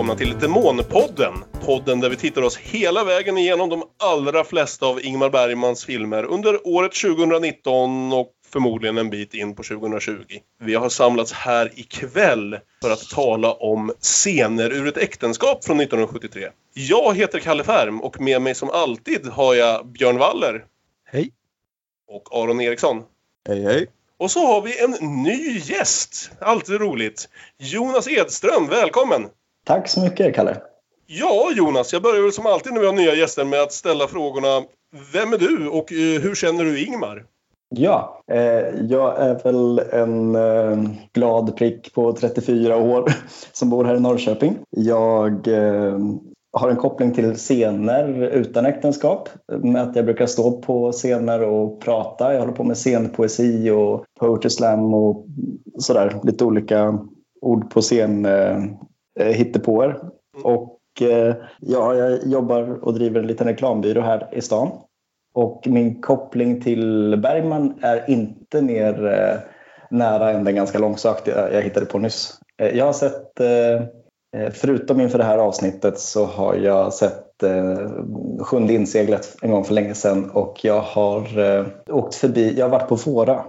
välkomna till Demonpodden. Podden där vi tittar oss hela vägen igenom de allra flesta av Ingmar Bergmans filmer under året 2019 och förmodligen en bit in på 2020. Vi har samlats här ikväll för att tala om scener ur ett äktenskap från 1973. Jag heter Kalle Färm och med mig som alltid har jag Björn Waller. Hej. Och Aron Eriksson. Hej hej. Och så har vi en ny gäst. Alltid roligt. Jonas Edström, välkommen! Tack så mycket, Kalle. Ja, Jonas, jag börjar väl som alltid när vi har nya gäster med att ställa frågorna. Vem är du och eh, hur känner du Ingmar? Ja, eh, jag är väl en eh, glad prick på 34 år som bor här i Norrköping. Jag eh, har en koppling till scener utan äktenskap med att jag brukar stå på scener och prata. Jag håller på med scenpoesi och poetry slam och sådär. Lite olika ord på scen eh, hittepåer. Och eh, ja, jag jobbar och driver en liten reklambyrå här i stan. Och min koppling till Bergman är inte mer eh, nära än den ganska långsökta jag hittade på nyss. Eh, jag har sett eh, Eh, förutom inför det här avsnittet så har jag sett eh, Sjunde inseglet en gång för länge sedan och jag har eh, åkt förbi, jag har varit på Fåra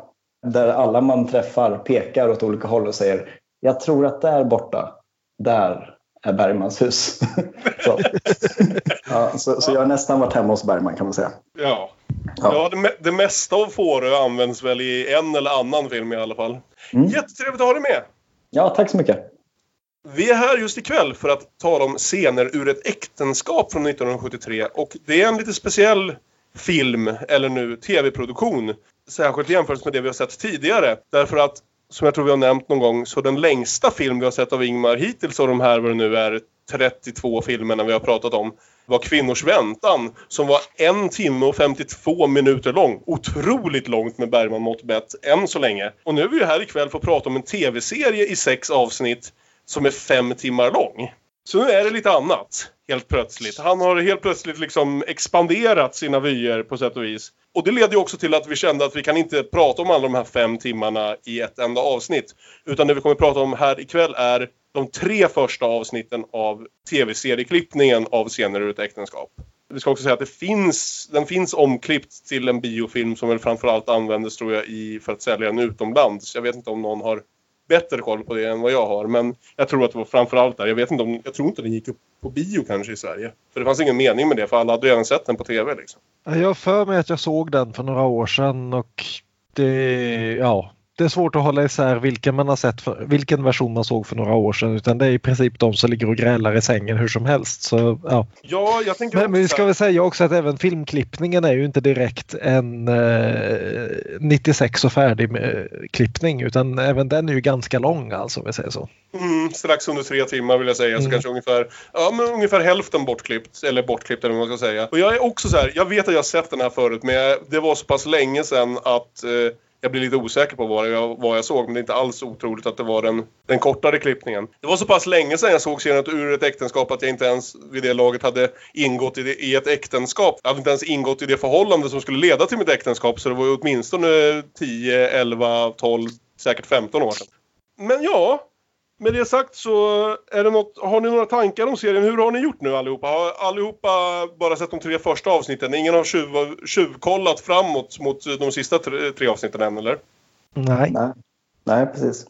där alla man träffar pekar åt olika håll och säger jag tror att där borta, där är Bergmans hus. så. Ja, så, så, jag har nästan varit hemma hos Bergman kan man säga. Ja, ja. ja det, det mesta av Fårö används väl i en eller annan film i alla fall. Mm. Jättetrevligt att ha dig med! Ja, tack så mycket! Vi är här just ikväll för att tala om scener ur ett äktenskap från 1973 och det är en lite speciell film, eller nu tv-produktion. Särskilt jämfört med det vi har sett tidigare. Därför att, som jag tror vi har nämnt någon gång, så den längsta film vi har sett av Ingmar hittills av de här, vad det nu är, 32 filmerna vi har pratat om, var Kvinnors väntan som var en timme och 52 minuter lång. Otroligt långt med Bergman mått mätt, än så länge. Och nu är vi här ikväll för att prata om en tv-serie i sex avsnitt som är fem timmar lång. Så nu är det lite annat, helt plötsligt. Han har helt plötsligt liksom expanderat sina vyer på sätt och vis. Och det leder ju också till att vi kände att vi kan inte prata om alla de här fem timmarna i ett enda avsnitt. Utan det vi kommer att prata om här ikväll är de tre första avsnitten av tv-serieklippningen av Scener ur ett äktenskap. Vi ska också säga att det finns, den finns omklippt till en biofilm som väl framförallt användes tror jag i, för att sälja den utomlands. Jag vet inte om någon har bättre koll på det än vad jag har. Men jag tror att det var framförallt där. Jag vet inte om, jag tror inte den gick upp på bio kanske i Sverige. För det fanns ingen mening med det för alla hade redan sett den på tv liksom. Jag har för mig att jag såg den för några år sedan och det, ja, det är svårt att hålla isär vilken man har sett, för, vilken version man såg för några år sedan utan det är i princip de som ligger och grälar i sängen hur som helst. Så, ja. Ja, jag tänker men, men vi ska väl säga också att även filmklippningen är ju inte direkt en eh, 96 och färdig med klippning utan även den är ju ganska lång alltså om vi säger så. Mm, strax under tre timmar vill jag säga, mm. så kanske ungefär, ja, men ungefär hälften bortklippt. Eller bortklippt eller vad man ska säga. Och jag är också så här, jag vet att jag har sett den här förut men jag, det var så pass länge sedan att eh, jag blir lite osäker på vad jag, vad jag såg, men det är inte alls otroligt att det var den, den kortare klippningen. Det var så pass länge sedan jag såg serien ur ett äktenskap att jag inte ens vid det laget hade ingått i, det, i ett äktenskap. Jag hade inte ens ingått i det förhållande som skulle leda till mitt äktenskap, så det var ju åtminstone 10, 11, 12, säkert 15 år sedan. Men ja, med det sagt så är det något, har ni några tankar om serien? Hur har ni gjort nu allihopa? Har allihopa bara sett de tre första avsnitten? Ingen har tjuv, tjuvkollat framåt mot de sista tre, tre avsnitten än eller? Nej. Nej, Nej precis.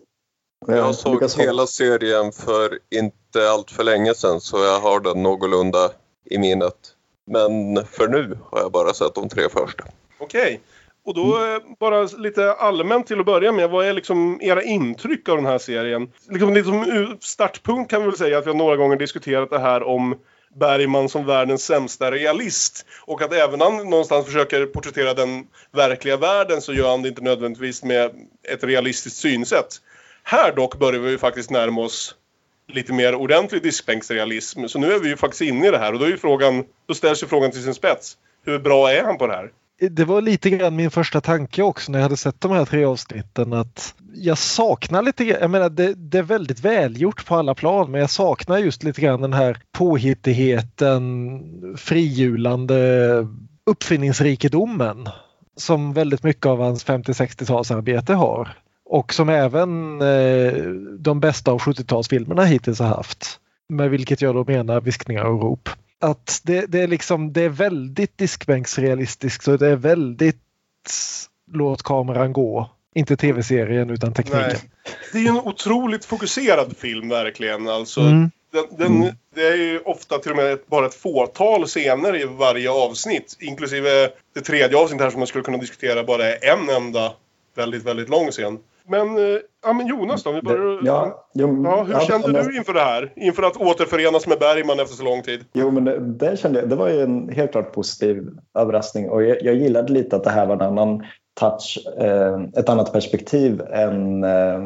Jag, jag såg hela serien för inte allt för länge sedan så jag har den någorlunda i minnet. Men för nu har jag bara sett de tre första. Okej. Och då mm. bara lite allmänt till att börja med. Vad är liksom era intryck av den här serien? Liksom, liksom startpunkt kan vi väl säga att vi har några gånger diskuterat det här om Bergman som världens sämsta realist. Och att även han någonstans försöker porträttera den verkliga världen så gör han det inte nödvändigtvis med ett realistiskt synsätt. Här dock börjar vi ju faktiskt närma oss lite mer ordentlig diskbänksrealism. Så nu är vi ju faktiskt inne i det här och då är ju frågan, då ställs ju frågan till sin spets. Hur bra är han på det här? Det var lite grann min första tanke också när jag hade sett de här tre avsnitten att jag saknar lite grann, jag menar det, det, är väldigt välgjort på alla plan men jag saknar just lite grann den här påhittigheten, frihjulande uppfinningsrikedomen som väldigt mycket av hans 50-60-talsarbete har. Och som även eh, de bästa av 70-talsfilmerna hittills har haft. med vilket jag då menar viskningar och rop. Att det, det, är liksom, det är väldigt diskbänksrealistiskt och det är väldigt låt kameran gå. Inte tv-serien utan tekniken. Nej. Det är en otroligt fokuserad film verkligen. Alltså, mm. Den, den, mm. Det är ju ofta till och med bara ett fåtal scener i varje avsnitt. Inklusive det tredje avsnittet här som man skulle kunna diskutera bara är en enda väldigt, väldigt lång scen. Men, eh, ja, men Jonas då? Vi börjar, ja, jo, ja, hur ja, kände men, du inför det här? Inför att återförenas med Bergman efter så lång tid? Jo, men det, det kände jag, det var ju en helt klart positiv överraskning och jag, jag gillade lite att det här var en annan touch, eh, ett annat perspektiv än eh,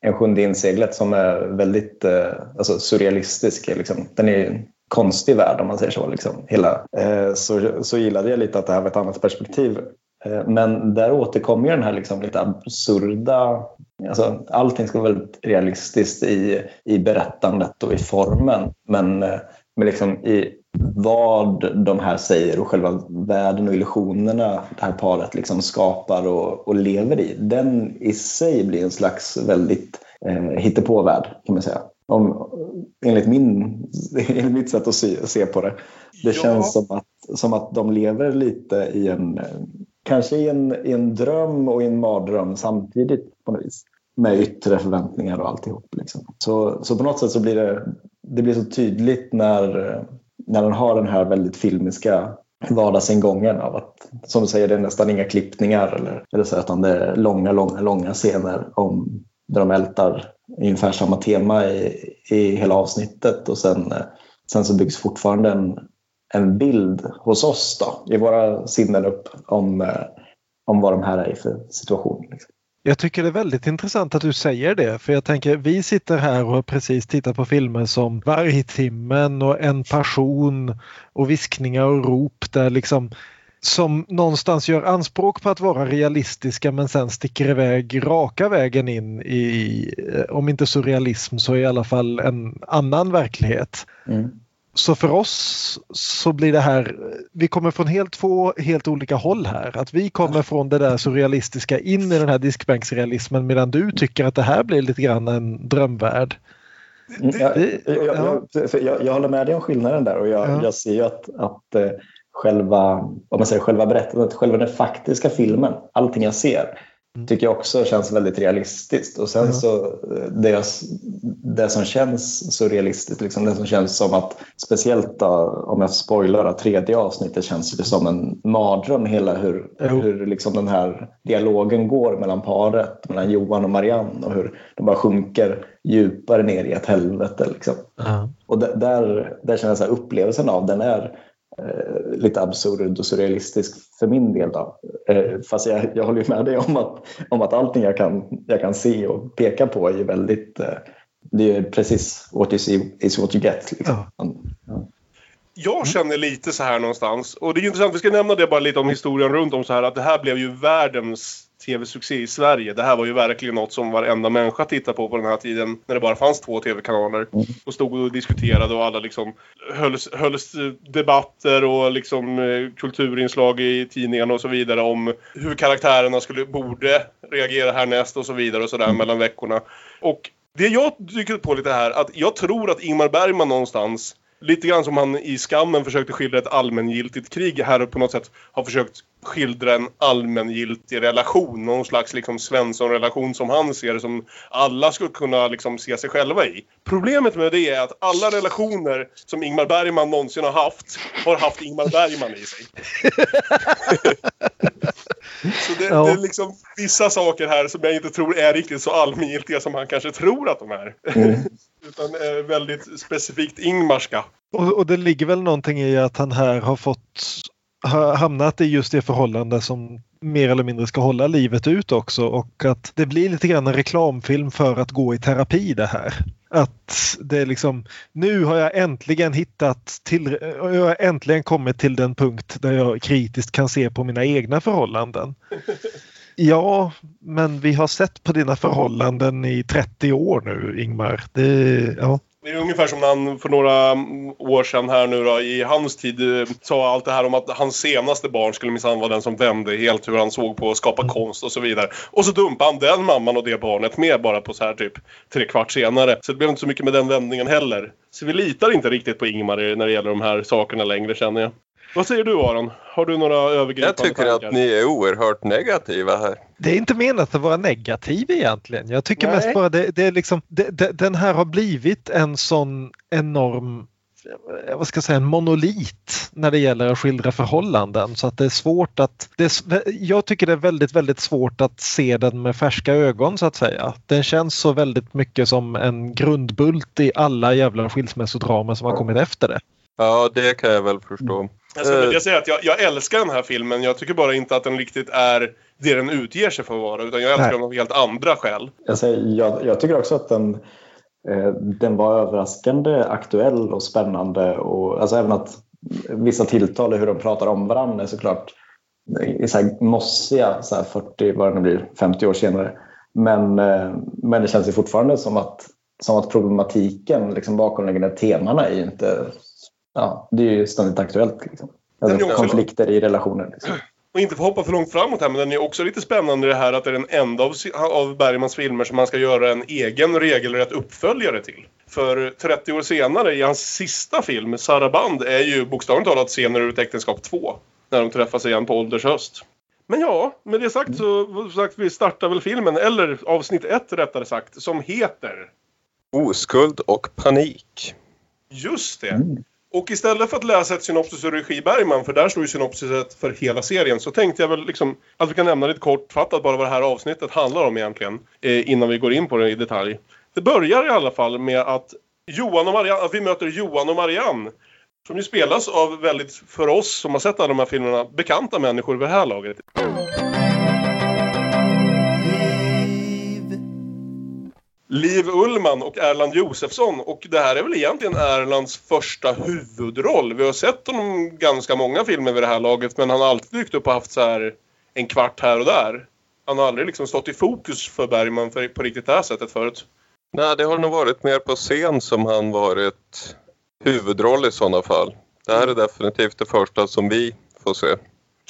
en sjunde inseglet som är väldigt eh, alltså surrealistisk. Liksom. Den är en konstig värld om man säger så. Liksom. Hela. Eh, så, så gillade jag lite att det här var ett annat perspektiv. Eh, men där återkommer den här liksom lite absurda Alltså, allting ska vara väldigt realistiskt i, i berättandet och i formen. Men, eh, men liksom i vad de här säger och själva världen och illusionerna det här paret liksom skapar och, och lever i. Den i sig blir en slags väldigt eh, hittepåvärld kan man säga. Om, enligt, min, enligt mitt sätt att se, se på det. Det ja. känns som att, som att de lever lite i en, kanske i en, i en dröm och i en mardröm samtidigt på något vis. Med yttre förväntningar och alltihop. Liksom. Så, så på något sätt så blir det, det blir så tydligt när när den har den här väldigt filmiska vardagsingången av att, som du säger, det är nästan inga klippningar eller, eller så, utan det är långa, långa, långa scener om, där de ältar ungefär samma tema i, i hela avsnittet och sen, sen så byggs fortfarande en, en bild hos oss då, i våra sinnen upp om, om vad de här är i för situation. Liksom. Jag tycker det är väldigt intressant att du säger det för jag tänker vi sitter här och har precis tittat på filmer som Vargtimmen och En passion och Viskningar och rop där liksom som någonstans gör anspråk på att vara realistiska men sen sticker iväg raka vägen in i, om inte surrealism så i alla fall en annan verklighet. Mm. Så för oss så blir det här, vi kommer från helt två helt olika håll här. Att vi kommer från det där surrealistiska in i den här diskbänksrealismen medan du tycker att det här blir lite grann en drömvärld. Mm, jag, jag, jag, jag, håller med dig om skillnaden där och jag, ser ju att, att eh, själva, om man säger, själva berättandet, själva den faktiska filmen, allting jag ser. Tycker jag också känns väldigt realistiskt. Och sen mm. så det, det som känns så realistiskt, liksom det som känns som att speciellt då, om jag spoilar tredje avsnittet känns det som en mardröm hela hur, mm. hur liksom den här dialogen går mellan paret, mellan Johan och Marianne och hur de bara sjunker djupare ner i ett helvete. Liksom. Och där, där känner jag att upplevelsen av den är eh, lite absurd och surrealistisk för min del. Då. Eh, fast jag, jag håller med dig om att, om att allting jag kan, jag kan se och peka på är väldigt... Eh, det är precis what you see is what you get. Liksom. Ja. Ja. Jag känner lite så här någonstans, och det är intressant, vi ska nämna det bara lite om historien runt om så här, att det här blev ju världens tv-succé i Sverige. Det här var ju verkligen något som varenda människa tittade på på den här tiden när det bara fanns två tv-kanaler. Mm. Och stod och diskuterade och alla liksom hölls, hölls debatter och liksom eh, kulturinslag i tidningarna och så vidare om hur karaktärerna skulle, borde reagera härnäst och så vidare och sådär mm. mellan veckorna. Och det jag tycker på lite här, att jag tror att Ingmar Bergman någonstans Lite grann som han i Skammen försökte skildra ett allmängiltigt krig här och på något sätt har försökt skildra en allmängiltig relation. Någon slags liksom Svensson-relation som han ser det som alla skulle kunna liksom se sig själva i. Problemet med det är att alla relationer som Ingmar Bergman någonsin har haft har haft Ingmar Bergman i sig. Så det, ja. det, är liksom vissa saker här som jag inte tror är riktigt så allmängiltiga som han kanske tror att de är. Mm. Utan är väldigt specifikt Ingmarska. Och, och, det ligger väl någonting i att han här har fått hamnat i just det förhållande som mer eller mindre ska hålla livet ut också och att det blir lite grann en reklamfilm för att gå i terapi det här. Att det är liksom, nu har jag äntligen hittat till, jag har äntligen kommit till den punkt där jag kritiskt kan se på mina egna förhållanden. Ja, men vi har sett på dina förhållanden i 30 år nu Ingmar. Det, ja. Det är ungefär som när han för några år sedan här nu då, i hans tid eh, sa allt det här om att hans senaste barn skulle minsann vara den som vände helt hur han såg på att skapa konst och så vidare. Och så dumpade han den mamman och det barnet med bara på så här typ tre kvart senare. Så det blev inte så mycket med den vändningen heller. Så vi litar inte riktigt på Ingmar när det gäller de här sakerna längre känner jag. Vad säger du Aron? Har du några övergripande Jag tycker tankar? att ni är oerhört negativa här. Det är inte menat att vara negativ egentligen. Jag tycker Nej. mest bara det, det är liksom, det, det, den här har blivit en sån enorm eh, vad ska jag säga, en monolit när det gäller att skildra förhållanden så att det är svårt att... Det är, jag tycker det är väldigt, väldigt svårt att se den med färska ögon så att säga. Den känns så väldigt mycket som en grundbult i alla jävla skilsmässodramer som har kommit efter det. Ja, det kan jag väl förstå. Jag skulle Eh. vilja säga att jag, jag älskar den här filmen. Jag tycker bara inte att den riktigt är det den utger sig för att vara. Utan jag älskar Nej. den av helt andra skäl. Alltså, jag, jag tycker också att den, eh, den var överraskande aktuell och spännande. Och, alltså även att vissa tilltal och hur de pratar om varandra är såklart är så här mossiga, så här 40, vad det nu blir, 50 år senare. Men, eh, men det känns ju fortfarande som att, som att problematiken, liksom bakomliggande temana är ju inte... Ja, det är ju ständigt aktuellt. Liksom. Alltså, också- konflikter i relationer. Liksom. Och inte för att hoppa för långt framåt här, men den är också lite spännande det här att det är den enda av, av Bergmans filmer som man ska göra en egen regelrätt uppföljare till. För 30 år senare, i hans sista film, Saraband, är ju bokstavligt talat scener ur äktenskap 2. När de träffas igen på ålders höst. Men ja, med det sagt så sagt, vi startar väl filmen, eller avsnitt 1 rättare sagt, som heter Oskuld och panik. Just det. Mm. Och istället för att läsa ett synopsis ur regi Bergman, för där står ju synopsiset för hela serien, så tänkte jag väl liksom att vi kan nämna lite kortfattat bara vad det här avsnittet handlar om egentligen, eh, innan vi går in på det i detalj. Det börjar i alla fall med att Johan och Marianne, att vi möter Johan och Marianne, som ju spelas av väldigt, för oss som har sett alla de här filmerna, bekanta människor vid det här laget. Liv Ullman och Erland Josefsson. Och det här är väl egentligen Erlands första huvudroll. Vi har sett honom ganska många filmer vid det här laget men han har alltid dykt upp och haft så här en kvart här och där. Han har aldrig liksom stått i fokus för Bergman för, på riktigt det här sättet förut. Nej, det har nog varit mer på scen som han varit huvudroll i sådana fall. Det här är definitivt det första som vi får se.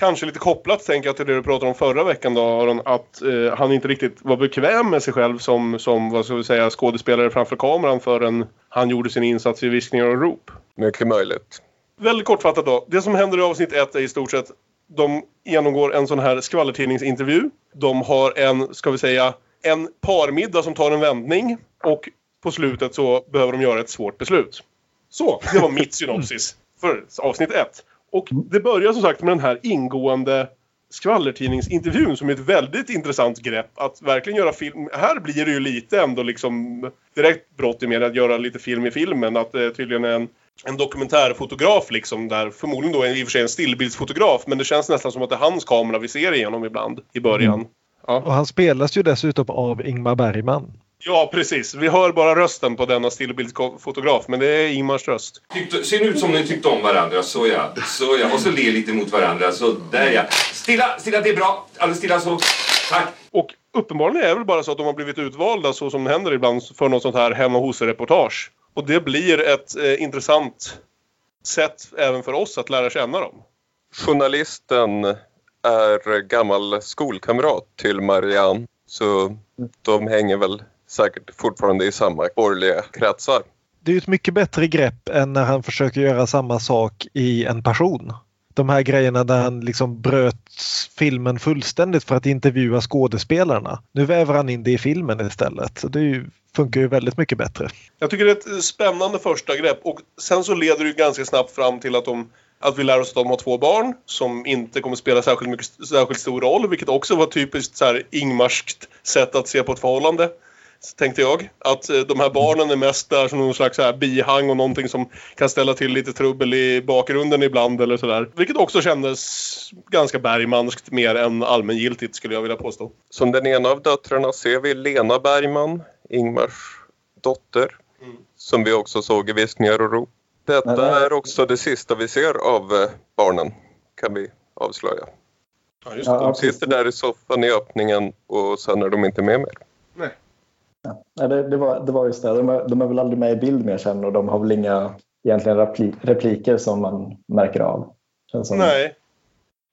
Kanske lite kopplat tänker jag till det du pratade om förra veckan då Aron, att eh, han inte riktigt var bekväm med sig själv som, som vad ska vi säga, skådespelare framför kameran förrän han gjorde sin insats i Viskningar och rop. Mycket möjligt. Väldigt kortfattat då. Det som händer i avsnitt ett är i stort sett de genomgår en sån här skvallertidningsintervju. De har en, ska vi säga, en parmiddag som tar en vändning och på slutet så behöver de göra ett svårt beslut. Så, det var mitt synopsis för avsnitt ett. Och det börjar som sagt med den här ingående skvallertidningsintervjun som är ett väldigt intressant grepp att verkligen göra film. Här blir det ju lite ändå liksom direkt brott i med att göra lite film i filmen. Att det tydligen är en, en dokumentärfotograf liksom där förmodligen då är i och för sig en stillbildsfotograf men det känns nästan som att det är hans kamera vi ser igenom ibland i början. Ja. Och han spelas ju dessutom av Ingmar Bergman. Ja, precis. Vi hör bara rösten på denna stillbildsfotograf men det är Ingmars röst. Tyckte, ser ut som ni tyckte om varandra, så ja. Så ja. Och så le lite mot varandra, så där ja. Stilla, stilla, det är bra. Alldeles stilla så. Tack. Och uppenbarligen är det väl bara så att de har blivit utvalda så som det händer ibland för något sånt här hemma hos-reportage. Och det blir ett eh, intressant sätt även för oss att lära känna dem. Journalisten är gammal skolkamrat till Marianne. Så de hänger väl säkert fortfarande i samma borgerliga kretsar. Det är ett mycket bättre grepp än när han försöker göra samma sak i En passion. De här grejerna där han liksom bröt filmen fullständigt för att intervjua skådespelarna. Nu väver han in det i filmen istället. Så det ju, funkar ju väldigt mycket bättre. Jag tycker det är ett spännande första grepp och sen så leder det ju ganska snabbt fram till att de att vi lär oss att de har två barn som inte kommer spela särskilt, mycket, särskilt stor roll, vilket också var typiskt så här ingmarskt sätt att se på ett förhållande. Så tänkte jag. Att eh, de här barnen är mest där som någon slags så här bihang och någonting som kan ställa till lite trubbel i bakgrunden ibland eller sådär. Vilket också kändes ganska bergmanskt mer än allmängiltigt skulle jag vilja påstå. Som den ena av döttrarna ser vi Lena Bergman, Ingmars dotter. Mm. Som vi också såg i Viskningar och rop. Detta Nej, nej. är också det sista vi ser av eh, barnen, kan vi avslöja. Ja, just Ja, det. De sitter där i soffan i öppningen och sen är de inte med mer. Ja, det, det, var, det var just det. De är, de är väl aldrig med i bild mer sen och de har väl inga egentligen repli, repliker som man märker av. Känns Nej.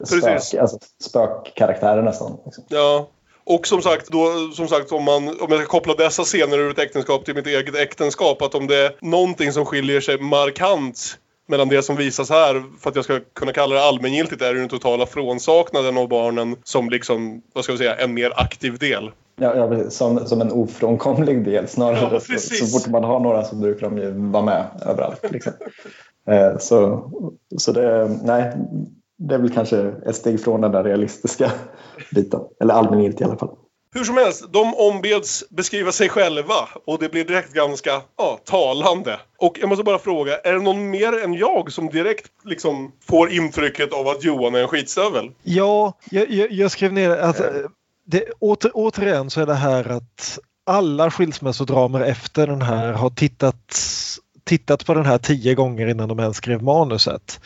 spök, precis. alltså, spökkaraktärer nästan. Liksom. Ja. Och som sagt, då, som sagt om, man, om jag ska koppla dessa scener ur ett äktenskap till mitt eget äktenskap, att om det är någonting som skiljer sig markant mellan det som visas här, för att jag ska kunna kalla det allmängiltigt, är den totala frånsaknaden av barnen som liksom, vad ska vi säga, en mer aktiv del. Ja, ja, som, som en ofrånkomlig del snarare. Ja, så, så fort man har några så brukar de ju vara med överallt. Liksom. Eh, så så det, nej, det är väl kanske ett steg från den där realistiska biten. Eller allmängiltigt i alla fall. Hur som helst, de ombeds beskriva sig själva och det blir direkt ganska ja, talande. Och jag måste bara fråga, är det någon mer än jag som direkt liksom får intrycket av att Johan är en skitstövel? Ja, jag, jag, jag skrev ner att eh, det, åter, återigen så är det här att alla skilsmässodramer efter den här har tittat, tittat på den här tio gånger innan de ens skrev manuset.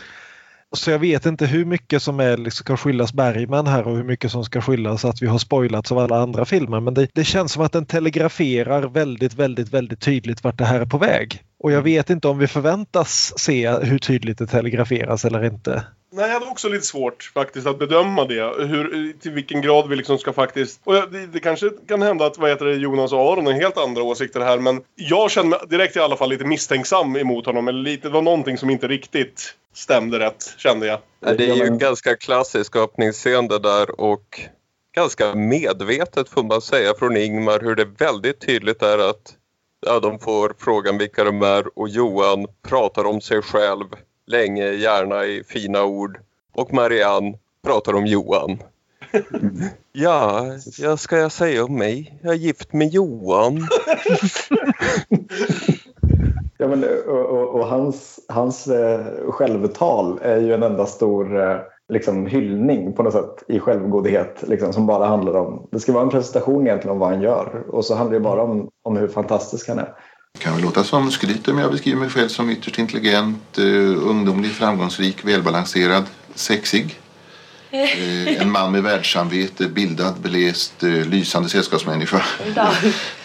Så jag vet inte hur mycket som är, liksom, ska skyllas Bergman här och hur mycket som ska skyllas att vi har spoilats av alla andra filmer. Men det, det känns som att den telegraferar väldigt, väldigt, väldigt tydligt vart det här är på väg. Och jag vet inte om vi förväntas se hur tydligt det telegraferas eller inte. Nej, jag hade också lite svårt faktiskt att bedöma det. Hur, till vilken grad vi liksom ska faktiskt... Och det, det kanske kan hända att vad heter det, Jonas och Aron har helt andra åsikter här. Men jag känner mig direkt i alla fall lite misstänksam emot honom. Eller lite, det var någonting som inte riktigt stämde rätt, kände jag. Det är ju en ganska klassisk öppningsscen det där och ganska medvetet får man säga från Ingmar hur det väldigt tydligt är att ja, de får frågan vilka de är och Johan pratar om sig själv länge, gärna i fina ord och Marianne pratar om Johan. Ja, vad ska jag säga om mig? Jag är gift med Johan. Ja, men, och, och, och hans, hans eh, självtal är ju en enda stor eh, liksom, hyllning på något sätt i självgodhet liksom, som bara handlar om... Det ska vara en presentation egentligen om vad han gör och så handlar det bara om, om hur fantastisk han är. Kan väl låta som skryter men jag beskriver mig själv som ytterst intelligent, uh, ungdomlig, framgångsrik, välbalanserad, sexig. Eh, en man med världssamvete, bildad, beläst, eh, lysande sällskapsmänniska.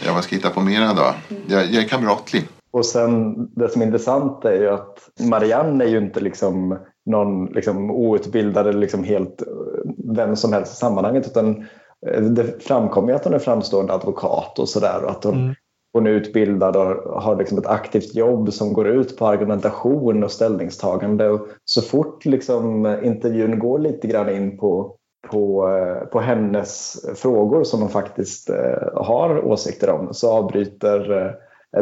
ja, vad ska jag hitta på mera då? Jag, jag är kamratlig. Och sen det som är intressant är ju att Marianne är ju inte liksom någon liksom outbildad eller liksom helt eh, vem som helst i sammanhanget utan eh, det framkommer ju att hon är framstående advokat och sådär och att hon, Mm hon är utbildad och har liksom ett aktivt jobb som går ut på argumentation och ställningstagande. Och så fort liksom intervjun går lite grann in på på, eh, på hennes frågor som hon faktiskt eh, har åsikter om så avbryter eh,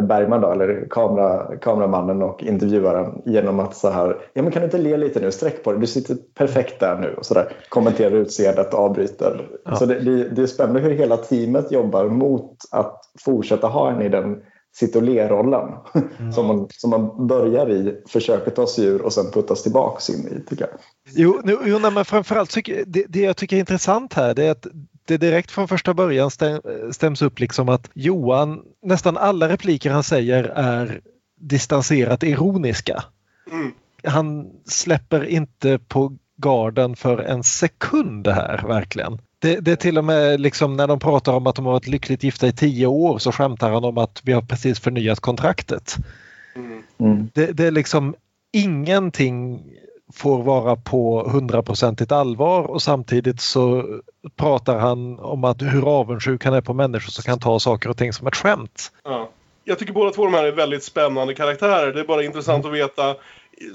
Bergman, då, eller kamera, kameramannen och intervjuaren genom att så här, ja men kan du inte le lite nu, sträck på dig, du sitter perfekt där nu och så där, kommenterar utseendet och avbryter. Ja. Så det, det, det är spännande hur hela teamet jobbar mot att fortsätta ha henne i den sitt och le-rollen som, man, som man börjar i, försöker ta sig ur och sen puttas tillbaks in i tycker jag. Jo, nu- jo nej, men framförallt det, det jag tycker är intressant här det är att det direkt från första början stäm, stäms upp liksom att Johan, nästan alla repliker han säger är distanserat ironiska. Mm. Han släpper inte på garden för en sekund här verkligen. Det, det är till och med liksom när de pratar om att de har varit lyckligt gifta i tio år så skämtar han om att vi har precis förnyat kontraktet. Mm. Mm. Det, det är liksom ingenting får vara på hundraprocentigt allvar och samtidigt så pratar han om att hur avundsjuk han är på människor som kan ta saker och ting som ett skämt. Ja. Jag tycker båda två de här är väldigt spännande karaktärer. Det är bara intressant att veta.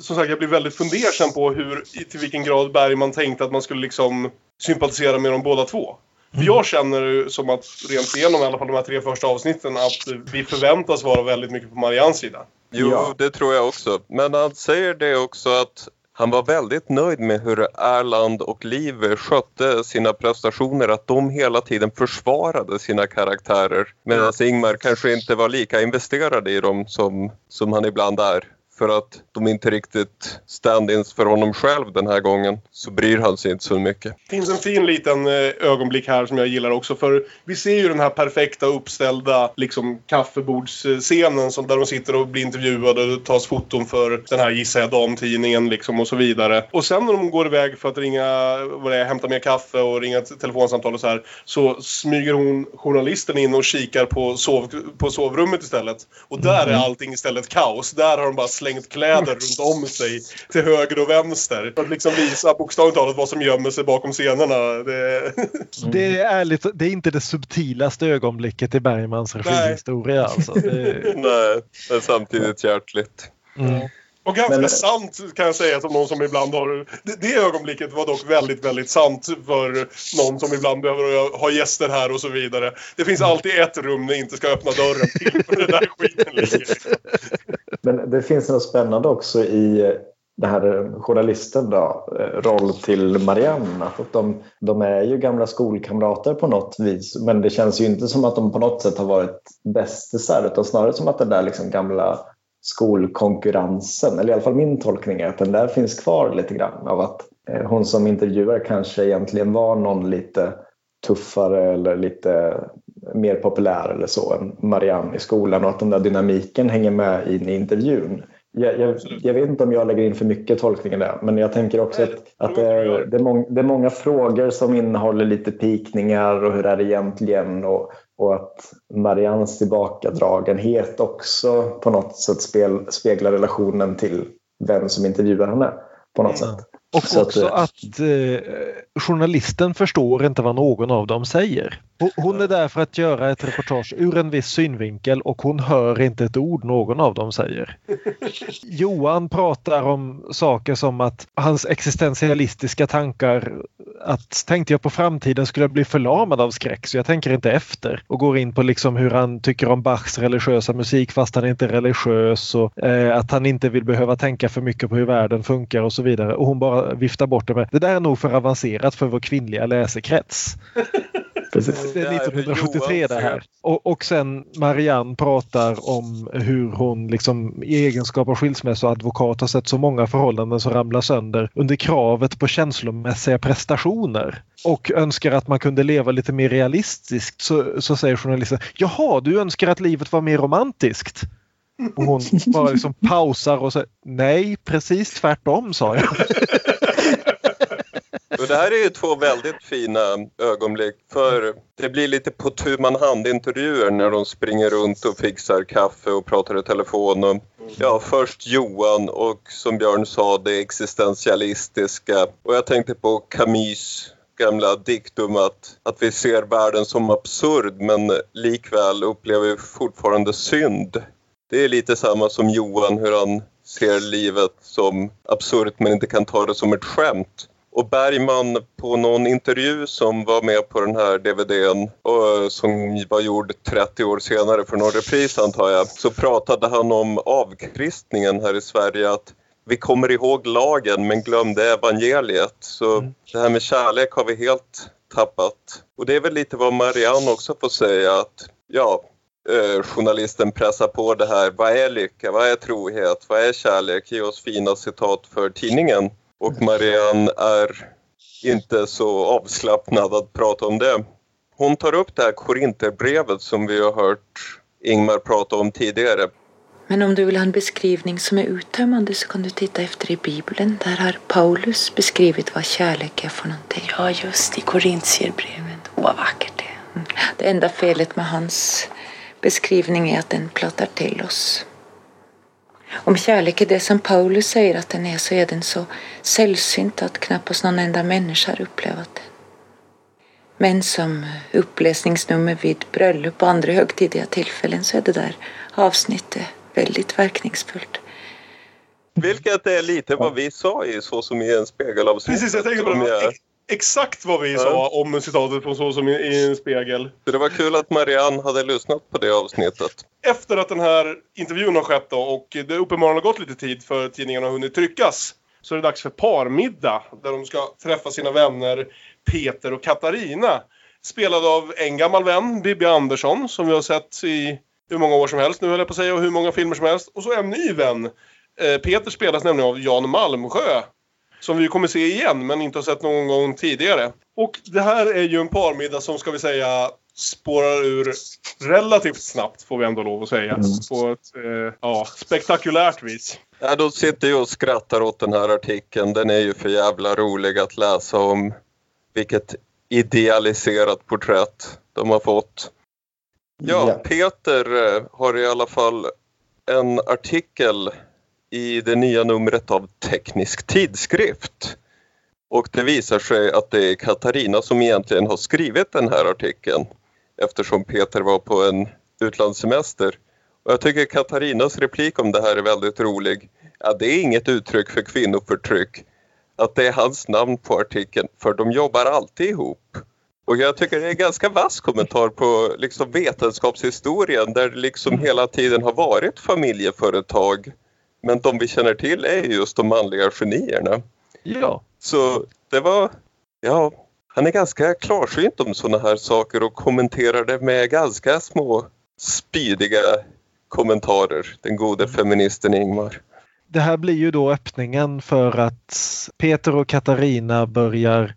Som sagt, jag blir väldigt fundersam på hur, i- till vilken grad Bergman tänkte att man skulle liksom sympatisera med dem båda två. För jag känner ju som att, rent igenom i alla fall de här tre första avsnitten, att vi förväntas vara väldigt mycket på Mariannes sida. Jo, Ja. det tror jag också. Men han säger det också att han var väldigt nöjd med hur Erland och Liv skötte sina prestationer, att de hela tiden försvarade sina karaktärer. Medan Ingmar kanske inte var lika investerad i dem som, som han ibland är. för att de inte riktigt stand-ins för honom själv den här gången så bryr han sig inte så mycket. Det finns en fin liten eh, ögonblick här som jag gillar också för vi ser ju den här perfekta uppställda liksom kaffebordsscenen som där de sitter och blir intervjuade och det tas foton för den här gissar jag damtidningen liksom och så vidare. Och sen när de går iväg för att ringa, vad det är, hämta mer kaffe och ringa ett telefonsamtal och så här så smyger hon journalisten in och kikar på, sov, på sovrummet istället. Och där är allting istället kaos. Där har de bara slängt kläder runt om sig till höger och vänster. För att liksom visa bokstavligt talat vad som gömmer sig bakom scenerna. Det... Det är ärligt, det är inte det subtilaste ögonblicket i Bergmans regihistoria. Alltså. Det, Nej, men samtidigt hjärtligt. mm. Och ganska Men- sant kan jag säga som någon som ibland har... Det, det ögonblicket var dock väldigt, väldigt sant för någon som ibland behöver ha gäster här och så vidare. Det finns alltid ett rum ni inte ska öppna dörren till för det där skiten ligger. Men det finns något spännande också i den här journalisten då, eh, roll till Marianne. Att de, de är ju gamla skolkamrater på något vis men det känns ju inte som att de på något sätt har varit bästisar utan snarare som att den där liksom gamla skolkonkurrensen, eller i alla fall min tolkning är att den där finns kvar lite grann av att eh, hon som intervjuar kanske egentligen var någon lite tuffare eller lite mer populär eller så än Marianne i skolan och att den där dynamiken hänger med in i intervjun. Jag, jag, jag vet inte om jag lägger in för mycket tolkning i det, men jag tänker också att, att det, är, det, är mång, det är många frågor som innehåller lite pikningar och hur är det egentligen och, och att Mariannes tillbakadragenhet också på något sätt speglar relationen till vem som intervjuar henne på något sätt. Och Så att, också eh, att eh, journalisten förstår inte vad någon av dem säger. Hon- är där för att göra ett reportage ur en viss synvinkel och hon hör inte ett ord någon av dem säger. Johan pratar om saker som att hans existentialistiska tankar att tänkte jag på framtiden skulle jag bli förlamad av skräck så jag tänker inte efter och går in på liksom hur han tycker om Bachs religiösa musik fast han inte är religiös och eh, att han inte vill behöva tänka för mycket på hur världen funkar och så vidare och hon bara viftar bort det med det där är nog för avancerat för vår kvinnliga läsekrets. Precis. Det är Det här är 1973 det här. Och, och sen Marianne pratar om hur hon liksom i egenskap av skilsmässoadvokat har sett så många förhållanden som ramlar sönder under kravet på känslomässiga prestationer. Och önskar att man kunde leva lite mer realistiskt. Så, så säger journalisten Jaha, du önskar att livet var mer romantiskt? Och hon bara liksom pausar och säger Nej, precis tvärtom sa jag. Det här är ju två väldigt fina ögonblick för det blir lite på tu man hand intervjuer när de springer runt och fixar kaffe och pratar i telefon. Och, ja, först Johan och som Björn sa det existentialistiska. Och jag tänkte på Camus gamla diktum att, att vi ser världen som absurd men likväl upplever vi fortfarande synd. Det är lite samma som Johan hur han ser livet som absurt men inte kan ta det som ett skämt. Och Bergman på någon intervju som var med på den här DVDn och som var gjord 30 år senare för någon repris antar jag, så pratade han om avkristningen här i Sverige att vi kommer ihåg lagen men glömde evangeliet. Så det här med kärlek har vi helt tappat. Och det är väl lite vad Marianne också får säga att ja, eh, journalisten pressar på det här. Vad är lycka? Vad är trohet? Vad är kärlek? Ge oss fina citat för tidningen. Och Marianne är inte så avslappnad att prata om det. Hon tar upp det här Korinterbrevet som vi har hört Ingmar prata om tidigare. Men om du vill ha en beskrivning som är uttömmande så kan du titta efter i Bibeln. Där har Paulus beskrivit vad kärlek är för någonting. Ja, just i Korintierbrevet. Åh, vad vackert det är. Mm. Det enda felet med hans beskrivning är att den plattar till oss. Om kärlek är det som Paulus säger att den är så är den så sällsynt att knappast någon enda människa har upplevt den. Men som uppläsningsnummer vid bröllop och andra högtidliga tillfällen så är det där avsnittet väldigt verkningsfullt. Vilket är lite vad vi sa i Så som i en spegelavsnitt. Precis, jag tänkte på det. Exakt vad vi Ja. sa om citatet från Så som i, i en spegel. Så det var kul att Marianne hade lyssnat på det avsnittet. Efter att den här intervjun har skett då, och det uppenbarligen har gått lite tid för tidningen har hunnit tryckas så är det dags för parmiddag där de ska träffa sina vänner Peter och Katarina. Spelad av en gammal vän, Bibi Andersson, som vi har sett i hur många år som helst nu höll jag på att säga och hur många filmer som helst. Och så en ny vän, eh, Peter spelas nämligen av Jan Malmsjö. Som vi kommer se igen, men inte har sett någon gång tidigare. Och det här är ju en parmiddag som, ska vi säga, spårar ur relativt snabbt, får vi ändå lov att säga. Mm. På ett eh, ja, spektakulärt vis. Ja, då sitter jag och skrattar åt den här artikeln. Den är ju för jävla rolig att läsa om. Vilket idealiserat porträtt de har fått. Ja, Ja. Peter eh, har i alla fall en artikel i det nya numret av Teknisk tidskrift. Och det visar sig att det är Katarina som egentligen har skrivit den här artikeln eftersom Peter var på en utlandssemester. Och jag tycker Katarinas replik om det här är väldigt rolig. Ja, det är inget uttryck för kvinnoförtryck att det är hans namn på artikeln för de jobbar alltid ihop. Och jag tycker det är en ganska vass kommentar på liksom vetenskapshistorien där det liksom hela tiden har varit familjeföretag. Men de vi känner till är just de manliga genierna. Ja, Så det var, ja, han är ganska klarsynt om sådana här saker och kommenterar det med ganska små spydiga kommentarer, den gode feministen Ingmar. det här blir ju då öppningen för att Peter och Katarina börjar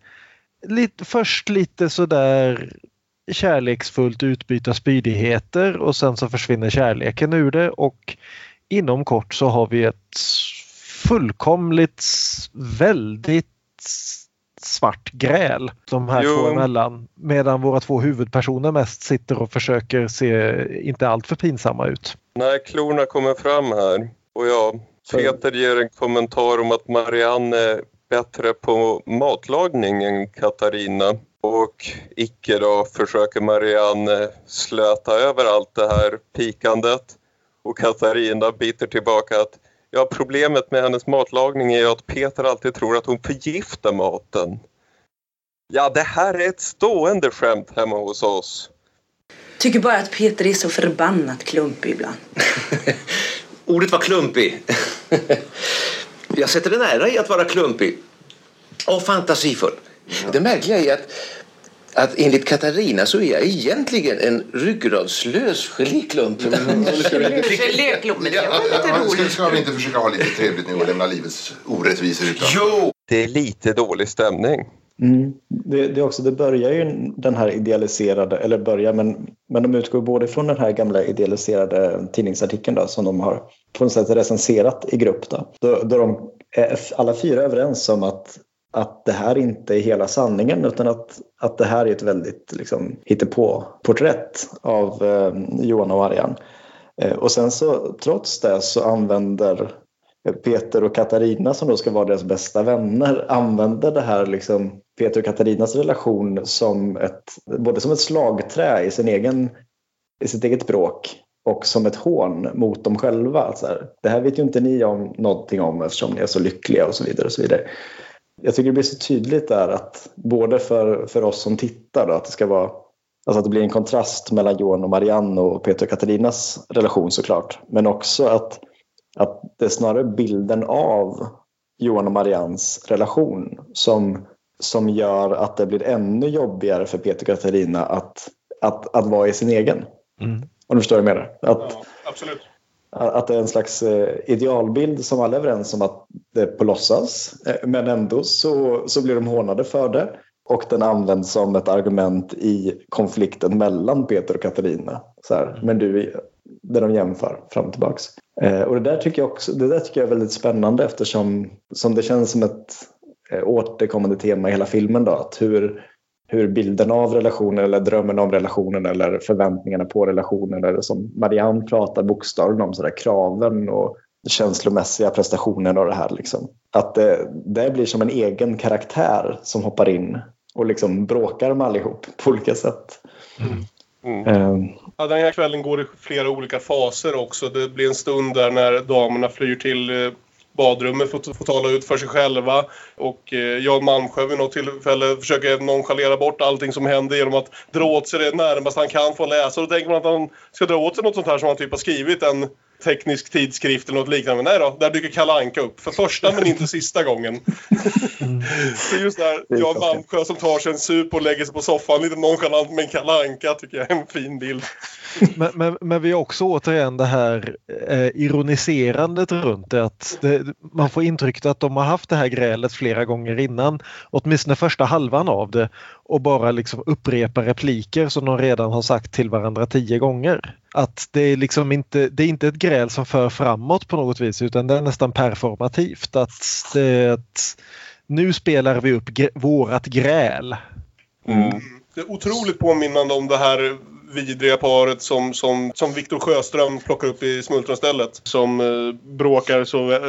lite, först lite sådär kärleksfullt utbyta spydigheter och sen så försvinner kärleken ur det och inom kort så har vi ett fullkomligt väldigt svart gräl de här Jo. två emellan medan våra två huvudpersoner mest sitter och försöker se inte allt för pinsamma ut. Nej, klorna kommer fram här och ja, Peter ger en kommentar om att Marianne är bättre på matlagning än Katarina och icke då försöker Marianne slöta över allt det här pikandet och Katarina biter tillbaka att ja, problemet med hennes matlagning är ju att Peter alltid tror att hon förgiftar maten. Ja, det här är ett stående skämt hemma hos oss. Tycker bara att Peter är så förbannat klumpig ibland. Ordet var klumpig. Jag sätter en ära i att vara klumpig. Och fantasifull. Det märkliga är att, att enligt Katarina så är jag egentligen en ryggradslös geléklump. Geléklump, men det var lite roligt. ska vi inte försöka ha lite trevligt nu och lämna livets orättvisor utan? Jo! Det är lite dålig stämning. Mm. Det, det, är också, det börjar ju den här idealiserade, eller börjar, men, men de utgår både från den här gamla idealiserade tidningsartikeln då, som de har på något sätt recenserat i grupp. Då, då, då de är alla fyra överens om att, att det här inte är hela sanningen utan att, att det här är ett väldigt liksom, hittepå-porträtt av eh, Johan och Marianne. Eh, och sen så trots det så använder Peter och Katarina som då ska vara deras bästa vänner använder det här liksom Peter och Katarinas relation som ett, både som ett slagträ i, sin egen, i sitt eget bråk och som ett hån mot dem själva. Så här, det här vet ju inte ni om någonting om eftersom ni är så lyckliga och så vidare. Och så vidare. Jag tycker det blir så tydligt där att både för, för oss som tittar då, att det ska vara Alltså att det blir en kontrast mellan Johan och Marianne och Peter och Katarinas relation såklart. Men också att att det är snarare bilden av Johan och Marians relation som, som gör att det blir ännu jobbigare för Peter och Katarina att, att, att vara i sin egen. Mm. Om du förstår vad jag menar. Att, Ja, absolut. Att det är en slags eh, idealbild som alla är överens om att det är på låtsas. Eh, Men ändå så, så blir de hånade för det. Och den används som ett argument i konflikten mellan Peter och Katarina. Så här, men du, där de jämför fram och tillbaks. Eh, och det där tycker jag också det där tycker jag är väldigt spännande eftersom som det känns som ett återkommande tema i hela filmen. Då, att hur, hur bilden av relationen eller drömmen om relationen eller förväntningarna på relationen eller som Marianne pratar bokstavligen om, så där, kraven och känslomässiga prestationen och det här. Liksom. Att det, det blir som en egen karaktär som hoppar in och liksom bråkar med allihop på olika sätt. Mm. Eh, Ja, den här kvällen går i flera olika faser också. Det blir en stund där när damerna flyr till eh, badrummet för att få tala ut för sig själva. Och eh, Jan Malmsjö vid något tillfälle försöker nonchalera bort allting som händer genom att dra åt sig det närmaste han kan få läsa. Då tänker man att han ska dra åt sig något sånt här som han typ har skrivit en teknisk tidskrift eller något liknande. Nej då, där dyker Kalle Anka upp. För första men inte sista gången. så just där, Det är Jan. Malmsjö som tar sig en sup och lägger sig på soffan lite nonchalant med en Anka tycker jag är en fin bild. Men, men, men vi har också återigen det här eh, ironiserandet runt det. Att det, man får intrycket att de har haft det här grälet flera gånger innan. Åtminstone första halvan av det. Och bara liksom upprepa repliker som de redan har sagt till varandra tio gånger. Att det är liksom inte, det är inte ett gräl som för framåt på något vis utan det är nästan performativt. Att, det, att nu spelar vi upp gr- vårat gräl. Mm. Det är otroligt påminnande om det här vidriga paret som, som, som Viktor Sjöström plockar upp i smultronstället. Som eh, bråkar så, eh,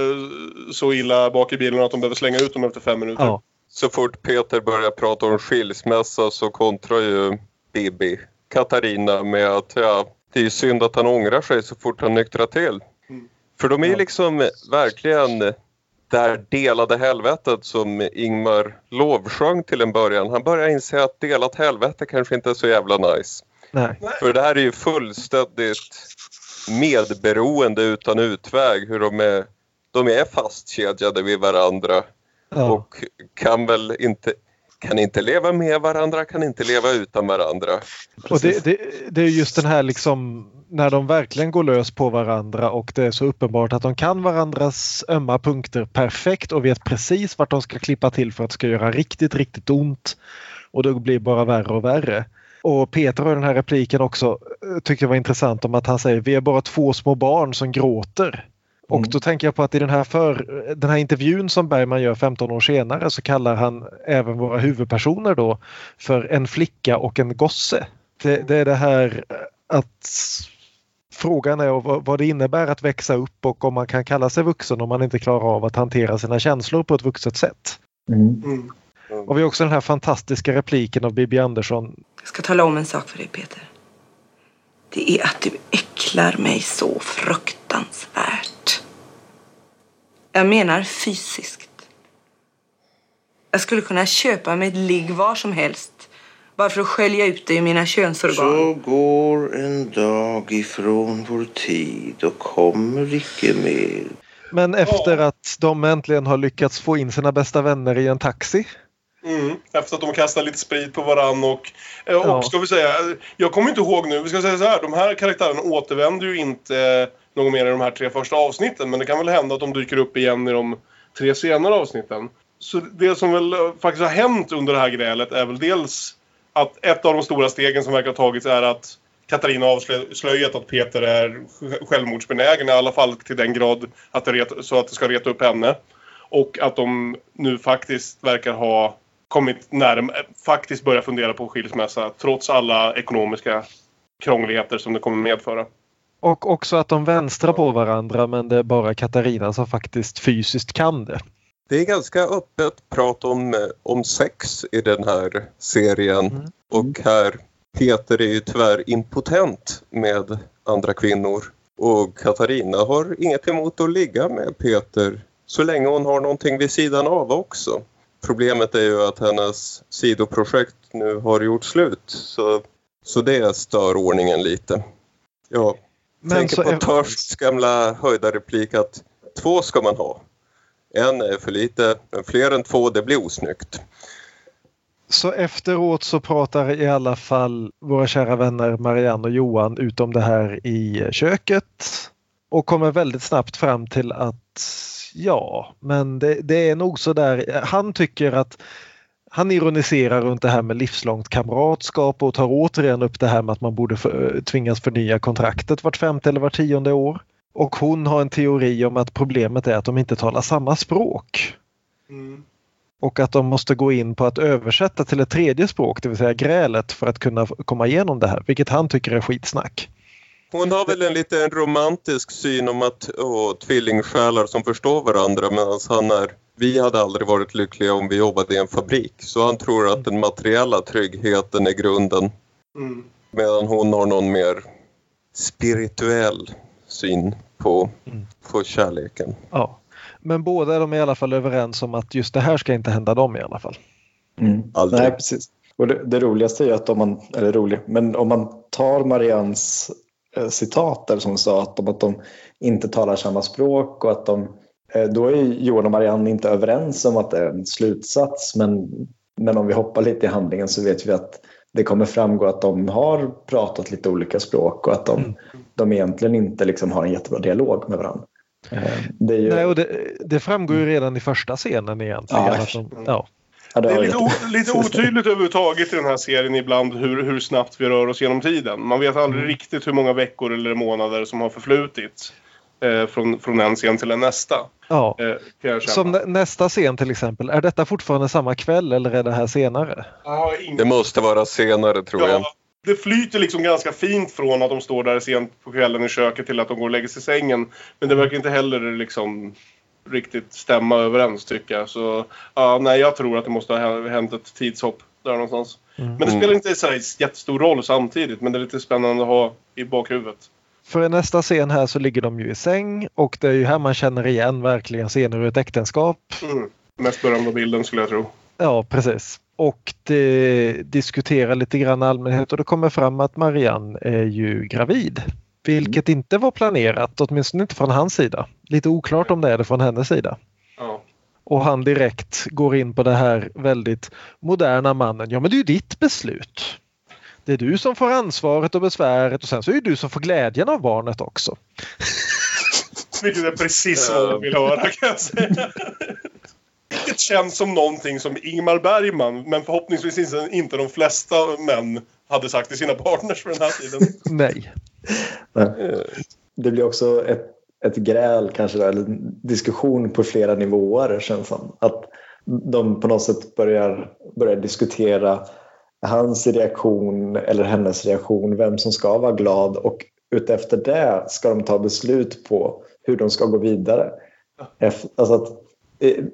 så illa bak i bilen att de behöver slänga ut dem efter fem minuter. Ja. Så fort Peter börjar prata om skilsmässa så kontrar ju Bibi Katarina med att ja, det är synd att han ångrar sig så fort han nyktrar till. Mm. För de är liksom verkligen där delade helvetet som Ingmar lovsjöng till en början. Han börjar inse att delat helvete kanske inte är så jävla nice. Nej. För det här är ju fullständigt medberoende utan utväg hur de är, de är fastkedjade vid varandra Ja. och kan väl inte kan inte leva med varandra, kan inte leva utan varandra. Och det, det, det är just den här liksom när de verkligen går lös på varandra och det är så uppenbart att de kan varandras ömma punkter perfekt och vet precis vart de ska klippa till för att det ska göra riktigt, riktigt ont. Och det blir bara värre och värre. Och Peter har den här repliken också, eh, tyckte jag var intressant om att han säger vi är bara två små barn som gråter. Och Mm. då tänker jag på att i den här, för, den här intervjun som Bergman gör 15 år senare så kallar han även våra huvudpersoner då för en flicka och en gosse. Det, det är det här att frågan är vad, vad det innebär att växa upp och om man kan kalla sig vuxen om man inte klarar av att hantera sina känslor på ett vuxet sätt. Mm. Mm. Och vi har också den här fantastiska repliken av Bibi Andersson. Jag ska tala om en sak för dig, Peter. Det är att du äcklar mig så fruktansvärt. Jag menar fysiskt. Jag skulle kunna köpa mig ett ligg var som helst bara för att skölja ut det i mina könsorgan. Så går en dag ifrån vår tid och kommer icke mer. Men efter att de äntligen har lyckats få in sina bästa vänner i en taxi. Mm. Efter att de kastar lite sprit på varann och, eh, och Ja. ska vi säga, jag kommer inte ihåg nu, vi ska säga så här, de här karaktärerna återvänder ju inte något mer i de här tre första avsnitten men det kan väl hända att de dyker upp igen i de tre senare avsnitten. Så det som väl eh, faktiskt har hänt under det här grälet är väl dels att ett av de stora stegen som verkar ha tagits är att Katarina avslöjat att Peter är sj- självmordsbenägen i alla fall till den grad att det ret, så att det ska reta upp henne. Och att de nu faktiskt verkar ha kommit närmare, faktiskt börja fundera på skilsmässa trots alla ekonomiska krångligheter som det kommer medföra. Och också att de vänstrar på varandra men det är bara Katarina som faktiskt fysiskt kan det. Det är ganska öppet prat om, eh, om sex i den här serien. Mm. Och här, Peter är ju tyvärr impotent med andra kvinnor. Och Katarina har inget emot att ligga med Peter så länge hon har någonting vid sidan av också. Problemet är ju att hennes sidoprojekt nu har gjort slut. Så, så det stör ordningen lite. Jag Men tänker på är- Törsts gamla höjda replik att två ska man ha. En är för lite, men fler än två det blir osnyggt. Så efteråt så pratar i alla fall våra kära vänner Marianne och Johan ut om det här i köket och kommer väldigt snabbt fram till att ja, men det, det är nog så där. Han tycker att han ironiserar runt det här med livslångt kamratskap och tar återigen upp det här med att man borde för, tvingas förnya kontraktet vart femte eller vart tionde år. Och hon har en teori om att problemet är att de inte talar samma språk och att de måste gå in på att översätta till ett tredje språk, det vill säga grälet, för att kunna komma igenom det här, vilket han tycker är skitsnack. Hon har väl en lite romantisk syn om att åh, tvillingsjälar som förstår varandra medan han är vi hade aldrig varit lyckliga om vi jobbade i en fabrik. Så han tror att den materiella tryggheten är grunden. Mm. Medan hon har någon mer spirituell syn på, Mm. på kärleken. Ja. Men båda är de i alla fall överens om att just det här ska inte hända dem i alla fall. Mm. Aldrig. Nej, precis. Och det, det roligaste är ju att om man, eller roligt, men om man tar Marians citat där som sa att de, att de inte talar samma språk och att de eh, då är Johan och Marianne inte överens om att det är en slutsats men, men om vi hoppar lite i handlingen så vet vi att det kommer framgå att de har pratat lite olika språk och att de, Mm. de egentligen inte liksom har en jättebra dialog med varandra. Eh, Det ju, Nej, och det, det framgår ju redan i första scenen egentligen. Ja. Att de, ja. Ja, Det är har lite, o, lite otydligt överhuvudtaget i den här serien ibland hur, hur snabbt vi rör oss genom tiden. Man vet aldrig Mm. riktigt hur många veckor eller månader som har förflutit eh, från, från en scen till en nästa. ja. Eh, jag. Som nä- nästa scen till exempel. Är detta fortfarande samma kväll eller är det här senare? Jag Det måste vara senare tror jag. Ja, det flyter liksom ganska fint från att de står där sent på kvällen i köket till att de går och lägger sig i sängen. Men det verkar inte heller liksom riktigt stämma överens tycker jag. Så ja, nej, jag tror att det måste ha hänt ett tidshopp där någonstans. Men det spelar inte så här jättestor roll samtidigt. Men det är lite spännande att ha i bakhuvudet. För i nästa scen här så ligger de ju i säng och det är ju här man känner igen verkligen scener ur ett äktenskap. Mm. Mest berömda bilden skulle jag tro. Ja, precis. Och det diskuterar lite grann allmänhet och det kommer fram att Marianne är ju gravid. Vilket inte var planerat, åtminstone inte från hans sida. Lite oklart om det är det från hennes sida. Ja. Och han direkt går in på det här väldigt moderna mannen. Ja men det är ju ditt beslut. Det är du som får ansvaret och besväret och sen så är det du som får glädjen av barnet också. Vilket är precis vad jag vill höra kan jag säga. Vilket känns som någonting som Ingmar Bergman, men förhoppningsvis inte- de flesta män, hade sagt till sina partners för den här tiden. Nej. Nej. Det blir också ett, ett gräl kanske, där, eller en diskussion på flera nivåer känns som. Att de på något sätt börjar, börjar diskutera hans reaktion eller hennes reaktion, vem som ska vara glad och utefter det ska de ta beslut på hur de ska gå vidare. Alltså att, eh,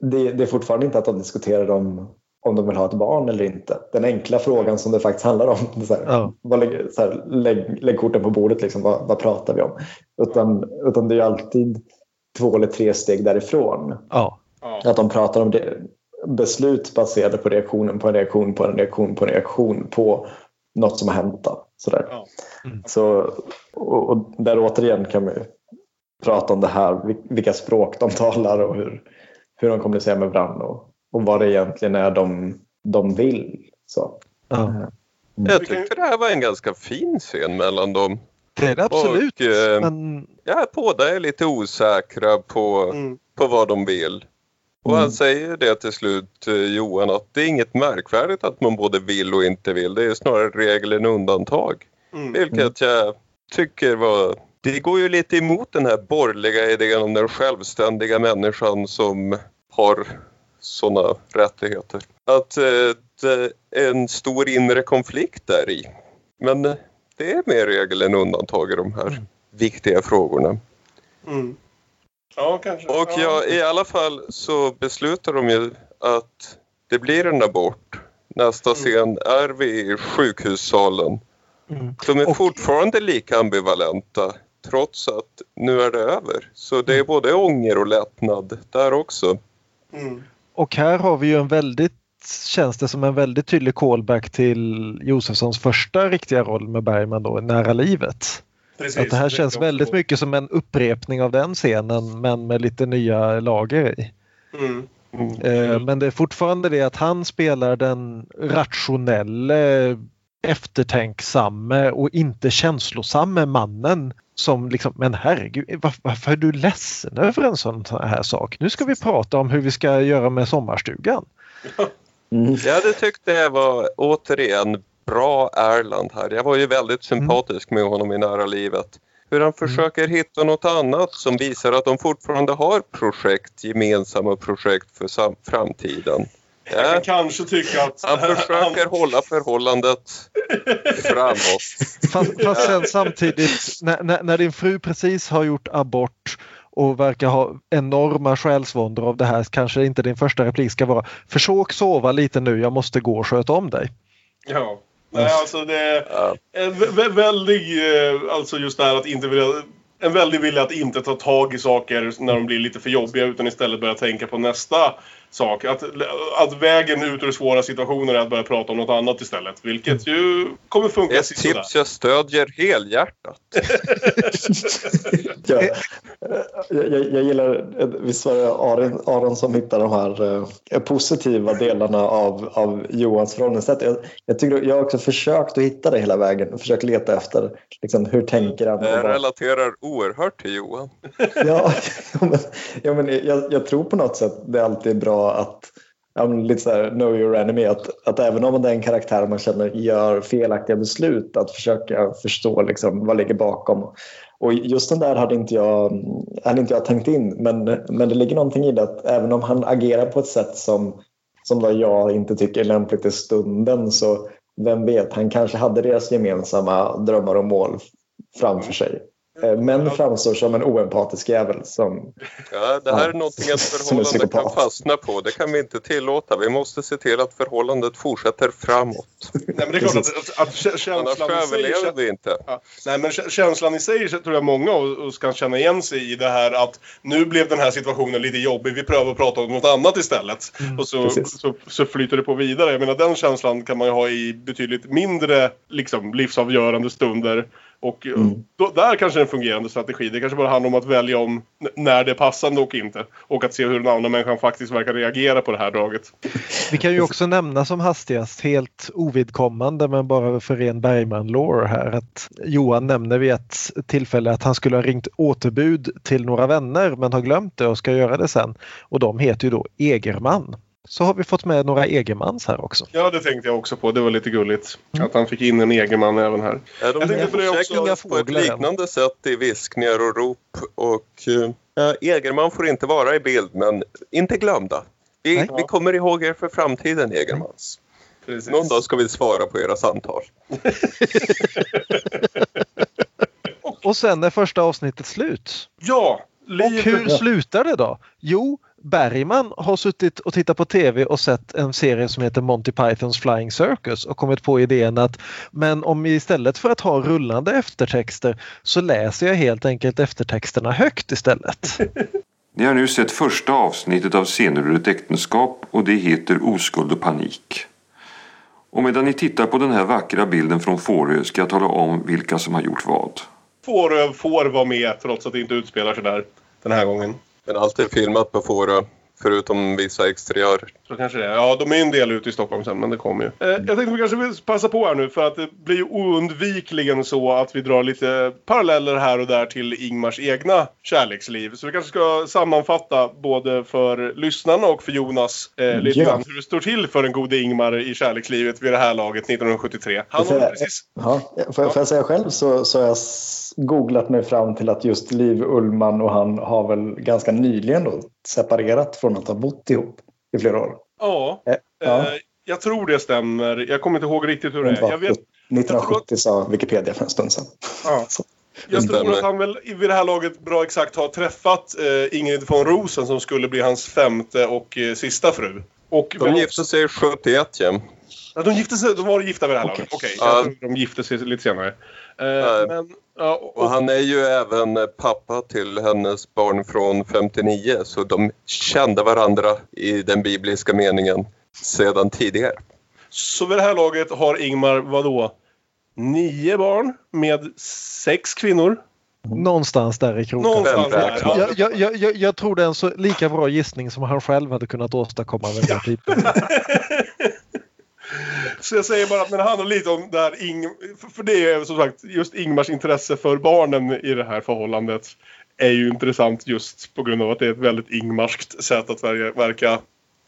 det, det är fortfarande inte att de diskuterar om, om de vill ha ett barn eller inte. Den enkla frågan som det faktiskt handlar om. Så här, Ja. vad lägger, så här, lägg, lägg korten på bordet, liksom, vad, vad pratar vi om? Utan, utan det är alltid två eller tre steg därifrån. Ja. Att de pratar om det, beslut baserade på reaktionen på en reaktion på en reaktion på en reaktion på något som har hänt. Då, sådär. Ja. Så, och, och där återigen kan vi prata om det här, vil- vilka språk de talar och hur, hur de kommunicerar med varandra och, och vad det egentligen är de, de vill. Så. ja. Jag tyckte det här var en ganska fin scen mellan dem. Det är det absolut. Och, eh, Men Ja, båda är lite osäkra på, Mm. på vad de vill. Och han säger det till slut, eh, Johan, att det är inget märkvärdigt att man både vill och inte vill. Det är snarare regel än undantag. Mm. Vilket jag tycker var... Det går ju lite emot den här borgerliga idén om den självständiga människan som har sådana rättigheter. Att eh, det är en stor inre konflikt där i. Men eh, det är mer regel än undantag i de här viktiga frågorna. Mm. Ja, kanske. Och ja, i alla fall så beslutar de ju att det blir en abort. Nästa scen är vi i sjukhussalen. Mm. De är Och- fortfarande lika ambivalenta trots att nu är det över. Så det är både ånger och lättnad där också. Mm. Och här har vi ju en väldigt, känns det som en väldigt tydlig callback till Josefssons första riktiga roll med Bergman då, Nära livet. Precis. Att det här Det känns väldigt mycket som en upprepning av den scenen men med lite nya lager i. Mm. Eh, Men det är fortfarande det att han spelar den rationelle, eftertänksamme och inte känslosamme mannen som liksom, men herregud, varför, varför är du ledsen över en sån här sak? Nu ska vi prata om hur vi ska göra med sommarstugan. Mm. Jag hade tyckt det var återigen bra Erland här. Jag var ju väldigt sympatisk med honom i nära livet. Hur han försöker hitta något annat som visar att de fortfarande har projekt, gemensamma projekt för framtiden. Jag kan kanske tycka att... han försöker hålla förhållandet framåt. Fast, fast sen samtidigt när, när, när din fru precis har gjort abort och verkar ha enorma själsvåndor av det här kanske inte din första replik ska vara Försök sova lite nu, jag måste gå och sköta om dig. Ja. Nej, alltså det är Ja. en vä- vä- väldig... eh, Alltså just det här att inte vilja... En väldig vilja att inte ta tag i saker när de blir lite för jobbiga utan istället börja tänka på nästa sak. Att, att vägen ut ur svåra situationer är att börja prata om något annat istället. Vilket ju kommer funka Ett tips jag stödjer helhjärtat. ja, jag, jag, jag gillar, visst var det Aron, Aron som hittade de här eh, positiva delarna av, av Johans förhållningssätt. Jag, jag, tycker, jag har också försökt att hitta det hela vägen och försökt leta efter liksom, hur tänker han. Det relaterar oerhört till Johan. ja, men, ja, men jag, jag tror på något sätt det alltid är bra att ja, lite så här, know your enemy. Att, att även om det är en karaktär man känner gör felaktiga beslut att försöka förstå liksom, vad ligger bakom. Och just den där hade inte jag, hade inte jag tänkt in men, men det ligger någonting i det att även om han agerar på ett sätt som, som då jag inte tycker är lämpligt i stunden så vem vet, han kanske hade deras gemensamma drömmar och mål framför sig. Eh, men framstår som en oempatisk jävel. Som, ja, det här är någonting ett förhållande kan fastna på. Det kan vi inte tillåta. Vi måste se till att förhållandet fortsätter framåt. Nej, men det är klart att, att, att känslan Annars överlever vi inte. Ja, nej, men känslan i sig tror jag många kan känna igen sig i det här att nu blev den här situationen lite jobbig. Vi prövar att prata om något annat istället. Mm, och så, så, så, flyter det på vidare. Jag menar den känslan kan man ju ha i betydligt mindre liksom, livsavgörande stunder. Och mm. då, där kanske är en fungerande strategi. Det kanske bara handlar om att välja om när det är passande och inte. Och att se hur den andra människan faktiskt verkar reagera på det här draget. Vi kan ju också nämna som hastigast, helt ovidkommande men bara för ren Bergman-lore här, att Johan nämner vid ett tillfälle att han skulle ha ringt återbud till några vänner men har glömt det och ska göra det sen. Och de heter ju då Egerman så har vi fått med några Egermans här också. Ja, det tänkte jag också på. Det var lite gulligt. Mm. Att han fick in en Egerman även här. Ja, de jag tänkte på det också på ett liknande sätt i viskningar och rop. Och, äh, Egerman får inte vara i bild, men inte glömda. Vi, vi kommer ihåg er för framtiden, Egermans. Precis. Någon dag ska vi svara på era samtal. och sen är första avsnittet slut. Ja! Liv... Och hur slutar det då? Jo, Bergman har suttit och tittat på tv och sett en serie som heter Monty Pythons Flying Circus och kommit på idén att men om istället för att ha rullande eftertexter så läser jag helt enkelt eftertexterna högt istället. Ni har nu sett första avsnittet av Scener ur ett äktenskap och det heter Oskuld och panik. Och medan ni tittar på den här vackra bilden från Fårö ska jag tala om vilka som har gjort vad. Fårö får vara med trots att det inte utspelar sig där den här gången. Men allt är filmat på Fårö. Förutom vissa exteriörer. Så kanske det är. Ja, de är en del ute i Stockholm sen, men det kommer ju. Eh, jag tänkte vi kanske vill passa på här nu för att det blir ju oundvikligen så att vi drar lite paralleller här och där till Ingmars egna kärleksliv. Så vi kanske ska sammanfatta både för lyssnarna och för Jonas eh, lite ja. grann hur det står till för den gode Ingmar i kärlekslivet vid det här laget 1973. Han har precis... Ja, får, jag, får jag säga själv så, så har jag googlat mig fram till att just Liv Ullman och han har väl ganska nyligen då separerat från att ha bott ihop i flera år. Ja, eh, ja. Eh, jag tror det stämmer. Jag kommer inte ihåg riktigt hur det är. Jag vet, 1970 att... sa Wikipedia för en stund sedan. Ja. Jag tror att han väl vid det här laget bra exakt har träffat eh, Ingrid von Rosen som skulle bli hans femte och eh, sista fru. Och de gifte sig 71 ja. ja. de, gifte sig, de var gifta vid det här okay. laget. Okej, okay. ja. de gifte sig lite senare. Eh, men, ja, och, och, han är ju även pappa till hennes barn från 59 så de kände varandra i den bibliska meningen sedan tidigare. Så vid det här laget har Ingmar vadå? Nio barn med sex kvinnor? Någonstans där i kroken. Någonstans där, ja. jag, jag, jag, jag, tror det är en så lika bra gissning som han själv hade kunnat åstadkomma med den typen. Så jag säger bara att det handlar lite om det här Ing för det är som sagt just Ingmars intresse för barnen i det här förhållandet är ju intressant just på grund av att det är ett väldigt Ingmarskt sätt att verka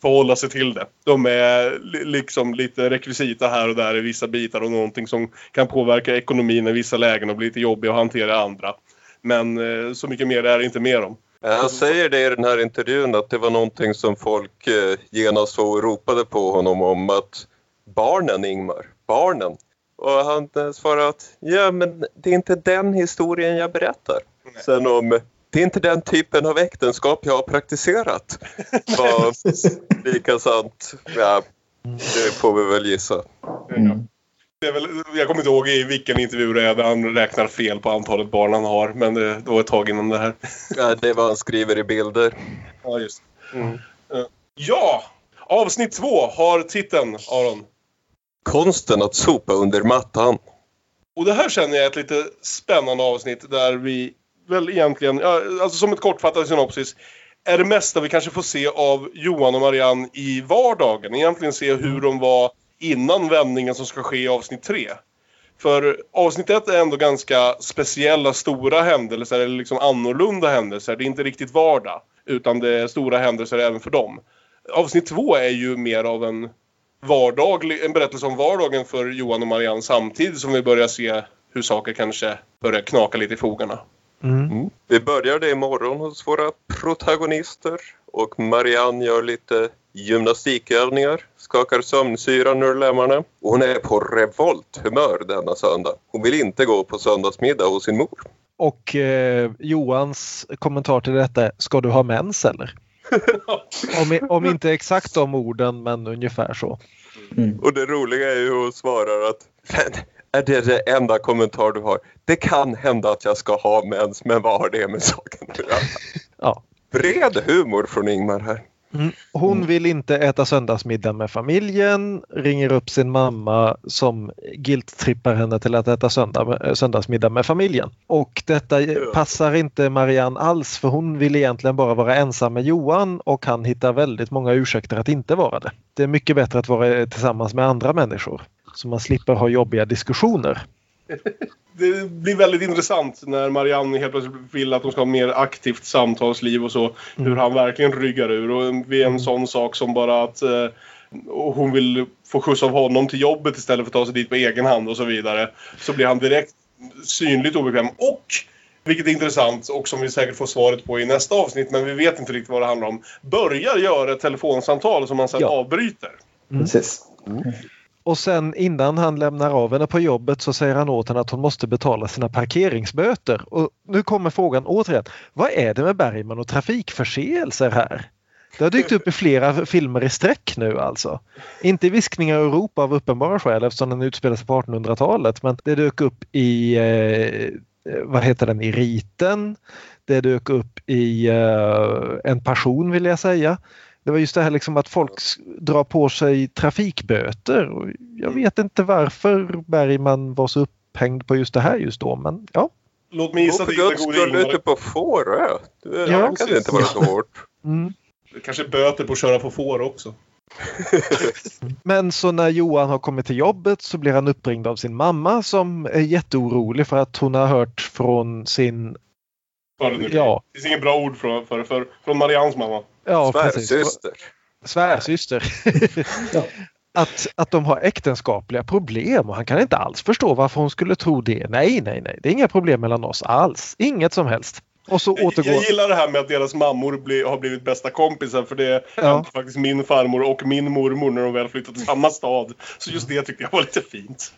förhålla sig till det. De är liksom lite rekvisita här och där i vissa bitar och någonting som kan påverka ekonomin i vissa lägen och bli lite jobbig att hantera i andra. Men eh, så mycket mer är det inte mer om. Han säger det i den här intervjun att det var någonting som folk eh, genast så ropade på honom om att barnen Ingmar, barnen. Och han svarar att ja men det är inte den historien jag berättar. Nej. Sen om det är inte den typen av äktenskap jag har praktiserat. Var lika sant. Ja, det får vi väl gissa. Mm. Väl, jag kommer inte ihåg i vilken intervju det är där han räknar fel på antalet barn han har. Men det, det var ett tag innan det här. Ja, det är vad han skriver i bilder. Ja, just mm. Ja! Avsnitt två har titeln, Aron. Konsten att sopa under mattan. Och det här känner jag är ett lite spännande avsnitt där vi väl egentligen, alltså som ett kortfattat synopsis, är det mesta vi kanske får se av Johan och Marianne i vardagen. Egentligen se hur de var innan vändningen som ska ske i avsnitt tre. För avsnitt ett är ändå ganska speciella, stora händelser, eller liksom annorlunda händelser. Det är inte riktigt vardag, utan det är stora händelser även för dem. Avsnitt två är ju mer av en vardaglig, en berättelse om vardagen för Johan och Marianne samtidigt som vi börjar se hur saker kanske börjar knaka lite i fogarna. Mm. Vi börjar det imorgon hos våra protagonister och Marianne gör lite gymnastikövningar, skakar sömnsyran ur lemmarna och hon är på revolthumör denna söndag. Hon vill inte gå på söndagsmiddag hos sin mor. Och eh, Johans kommentar till detta ska du ha mens eller? om, om inte exakt de orden men ungefär så. Mm. Och det roliga är ju hon svarar att är det det enda kommentar du har? Det kan hända att jag ska ha mens, men vad har det med saken att göra? ja. Bred humor från Ingmar här. Mm. Hon vill inte äta söndagsmiddag med familjen, ringer upp sin mamma som guilt-trippar henne till att äta söndag, söndagsmiddag med familjen. Och detta passar inte Marianne alls för hon vill egentligen bara vara ensam med Johan och han hittar väldigt många ursäkter att inte vara det. Det är mycket bättre att vara tillsammans med andra människor så man slipper ha jobbiga diskussioner. Det blir väldigt intressant när Marianne helt plötsligt vill att de ska ha mer aktivt samtalsliv och så. Mm. Hur han verkligen ryggar ur. Och vid en mm. sån sak som bara att eh, hon vill få skjuts av honom till jobbet istället för att ta sig dit på egen hand och så vidare. Så blir han direkt synligt obekväm. Och vilket är intressant och som vi säkert får svaret på i nästa avsnitt men vi vet inte riktigt vad det handlar om. Börjar göra ett telefonsamtal som han sedan ja. avbryter. Mm. Precis. Mm. Och sen innan han lämnar av henne på jobbet så säger han åt henne att hon måste betala sina parkeringsböter. Och nu kommer frågan återigen. Vad är det med Bergman och trafikförseelser här? Det har dykt upp i flera filmer i sträck nu alltså. Inte i Viskningar i Europa av uppenbara skäl eftersom den utspelar sig på 1800-talet men det dök upp i, eh, vad heter den, i Riten. Det dök upp i eh, En passion vill jag säga. Det var just det här liksom att folk drar på sig trafikböter. Och jag vet inte varför Bergman var så upphängd på just det här just då, men ja. Låt mig gissa att det inte in. ute på Fårö. Det ja, kan inte vara så hårt. Mm. Det kanske är böter på att köra på får också. Men så när Johan har kommit till jobbet så blir han uppringd av sin mamma som är jätteorolig för att hon har hört från sin... Ja. Det finns inget bra ord för, för, för, från Marians mamma. Ja, Svärsyster. Svärsyster. ja. Att, att de har äktenskapliga problem och han kan inte alls förstå varför hon skulle tro det. Nej, nej, nej. Det är inga problem mellan oss alls. Inget som helst. Och så återgår... Jag gillar det här med att deras mammor bli, har blivit bästa kompisar för det ja. faktiskt min farmor och min mormor när de väl flyttade till samma stad. Så just det tyckte jag var lite fint.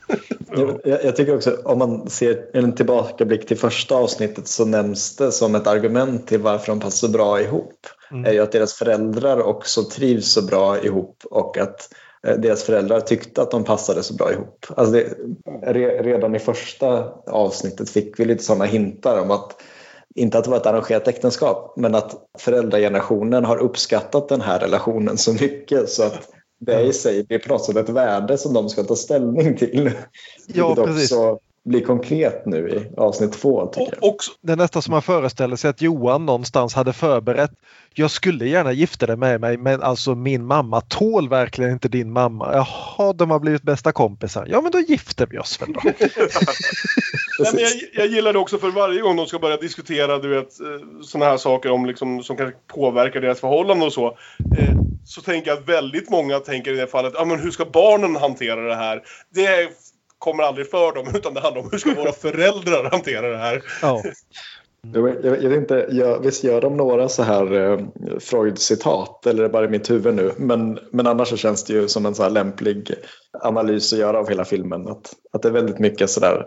jag, jag, tycker också om man ser en tillbakablick till första avsnittet så nämns det som ett argument till varför de passar så bra ihop. Mm. är ju att deras föräldrar också trivs så bra ihop och att eh, deras föräldrar tyckte att de passade så bra ihop. Alltså det, redan i första avsnittet fick vi lite sådana hintar om att inte att det var ett arrangerat äktenskap, men att föräldragenerationen har uppskattat den här relationen så mycket så att det i sig blir på något sätt ett värde som de ska ta ställning till. Ja, precis. Blir konkret nu i avsnitt två. Tycker jag. det är nästan som man föreställer sig att Johan någonstans hade förberett. Jag skulle gärna gifta dig med mig men alltså min mamma tål verkligen inte din mamma. Jaha, de har blivit bästa kompisar. Ja men då gifter vi oss väl då. Nej, men jag, jag gillar det också för varje gång de ska börja diskutera du vet, eh, sådana här saker om liksom, som kanske påverkar deras förhållande och så. Eh, så tänker jag att väldigt många tänker i det fallet, ah, men hur ska barnen hantera det här? Det kommer aldrig för dem utan det handlar om hur ska våra föräldrar hantera det här. Ja. Jag, jag, jag, vet inte, jag, visst gör de några så här eh, Freud-citat eller är det bara i mitt huvud nu? Men, men annars så känns det ju som en så här lämplig analys att göra av hela filmen. Att, att det är väldigt mycket så där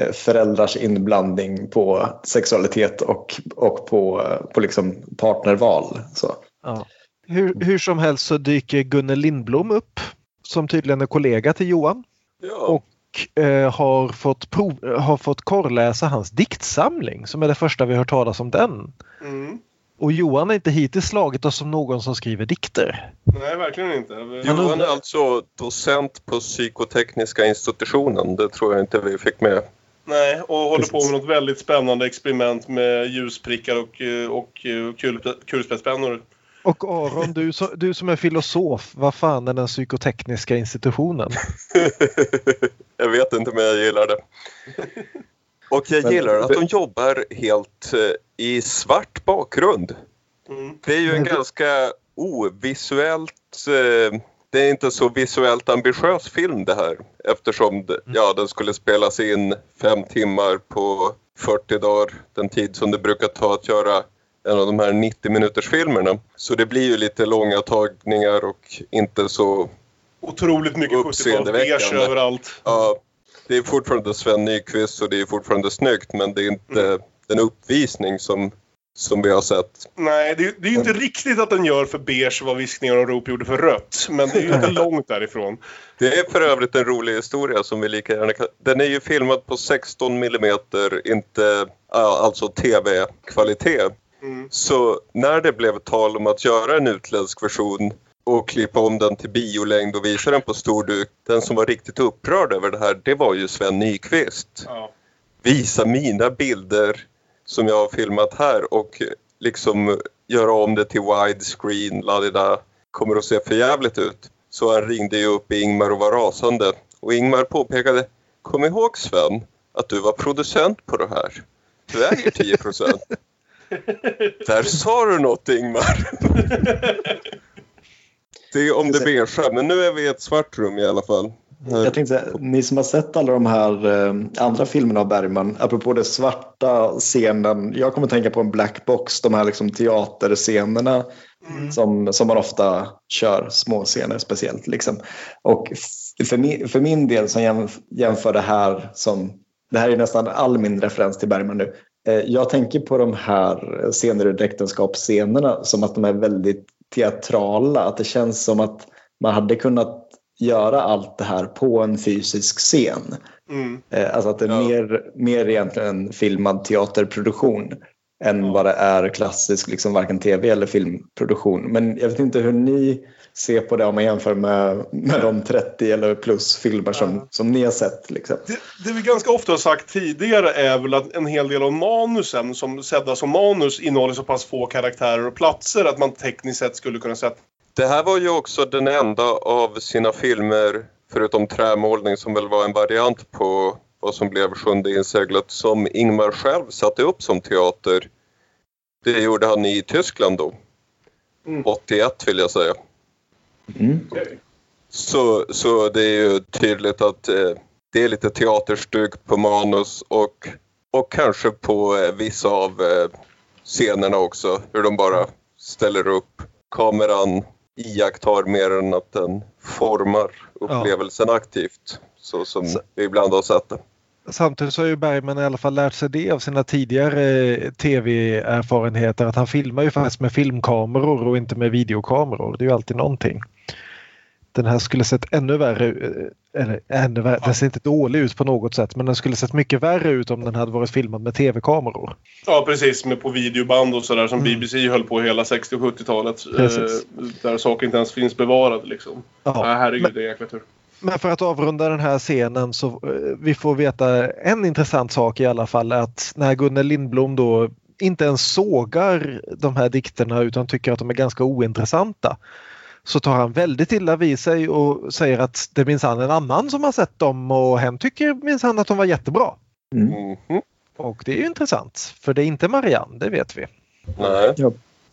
eh, föräldrars inblandning på sexualitet och, och på, på liksom partnerval. Så. Ja. Hur, hur som helst så dyker Gunnel Lindblom upp som tydligen är kollega till Johan. Ja. Och eh, har, fått prov, har fått korrläsa hans diktsamling som är det första vi hört talas om den. Mm. Och Johan är inte hittills slagit oss som någon som skriver dikter. Nej, verkligen inte. Johan är alltså docent på psykotekniska institutionen. Det tror jag inte vi fick med. Nej, och håller på med något väldigt spännande experiment med ljusprickar och, och kul, kulspetspennor. Och Aron, du, som- du som är filosof, vad fan är den psykotekniska institutionen? jag vet inte men jag gillar det. Och jag gillar att de jobbar helt eh, i svart bakgrund. Mm. Det är ju en Men- ganska ovisuellt... Eh, det är inte så visuellt ambitiös film det här eftersom det, ja, den skulle spelas in fem timmar på 40 dagar, den tid som det brukar ta att göra en av de här 90 minuters filmerna. Så det blir ju lite långa tagningar och inte så Otroligt mycket 70-talsbeige Uppseendeväckande. överallt. Ja, det är fortfarande Sven Nykvist och det är fortfarande snyggt men det är inte Mm. den uppvisning som, som vi har sett. Nej, det, det är ju inte riktigt att den gör för beige vad viskningar och rop gjorde för rött. Men det är ju inte långt därifrån. Det är för övrigt en rolig historia som vi lika gärna kan... Den är ju filmad på 16 millimeter, inte alltså tv-kvalitet. Mm. Så när det blev tal om att göra en utländsk version och klippa om den till biolängd och visa den på stor duk. Den som var riktigt upprörd över det här, det var ju Sven Nykvist. Ja. Visa mina bilder som jag har filmat här och liksom göra om det till widescreen, ladida, kommer att se för jävligt ut. Så han ringde ju upp Ingmar och var rasande. Och Ingmar påpekade, kom ihåg Sven, att du var producent på det här. Du äger 10 procent. Där sa du något Ingmar. Det är om det beiga, men nu är vi i ett svart rum i alla fall. Jag tänkte ni som har sett alla de här eh, andra filmerna av Bergman, apropå det svarta scenen, jag kommer tänka på en black box, de här liksom teaterscenerna som, som man ofta kör, små scener speciellt. Liksom. Och för min, för min del som jämf- jämför det här som, det här är nästan all min referens till Bergman nu, eh, jag tänker på de här scener ur äktenskapsscenerna som att de är väldigt teatrala, att det känns som att man hade kunnat göra allt det här på en fysisk scen. Mm. Eh, Alltså att det är mer, mer egentligen en filmad teaterproduktion än vad det är klassisk liksom varken tv eller filmproduktion. Men jag vet inte hur ni ser på det om man jämför med, med de 30 eller plus filmer som, som ni har sett. Liksom. Det, det vi ganska ofta har sagt tidigare är väl att en hel del av manusen som sedda som manus innehåller så pass få karaktärer och platser att man tekniskt sett skulle kunna sätta Det här var ju också den enda av sina filmer, förutom Trämålning som väl var en variant på vad som blev Sjunde inseglet, som Ingmar själv satte upp som teater. Det gjorde han i Tyskland då. 81 vill jag säga. Så, så det är ju tydligt att eh, det är lite teaterstug på manus och, och kanske på eh, vissa av eh, scenerna också. Hur de bara ställer upp kameran iakttar mer än att den formar upplevelsen aktivt. Så som vi ibland har sett det. Samtidigt så har ju Bergman i alla fall lärt sig det av sina tidigare tv-erfarenheter att han filmar ju faktiskt med filmkameror och inte med videokameror. Det är ju alltid någonting. Den här skulle sett ännu värre eh, eller ännu värre, den ser inte dålig ut på något sätt men den skulle sett mycket värre ut om den hade varit filmad med tv-kameror. Ja, precis. Med på videoband och sådär som BBC höll på hela 60 och 70-talet. Mm. Precis. Eh, där saker inte ens finns bevarade liksom. Ja, Ja, herregud, det är en jäkla tur. Men för att avrunda den här scenen så eh, vi får veta en intressant sak i alla fall att när Gunnel Lindblom då inte ens sågar de här dikterna utan tycker att de är ganska ointressanta så tar han väldigt illa vid sig och säger att det minns han en annan som har sett dem och hen tycker minns han att de var jättebra. Mhm. Och det är ju intressant för det är inte Marianne, det vet vi. Nej.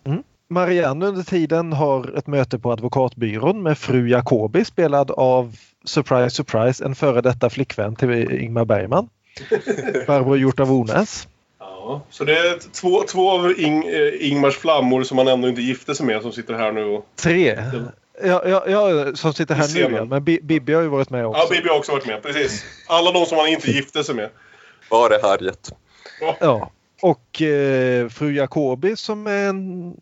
Mm. Marianne under tiden har ett möte på advokatbyrån med fru Jacobi spelad av, surprise surprise, en före detta flickvän till Ingmar Bergman. Barbro Hjort av Ornäs. Ja, så det är två, två av Ing, eh, Ingmars flammor som han ändå inte gifte sig med som sitter här nu och... Tre. Ja, ja, ja, som sitter här nu ja. Men Bi- Bibi har ju varit med också. Ja, Bibi har också varit med. Precis. Alla de som han inte gifte sig med. Var det Harriet? Ja. Och eh, fru Jacobi som är en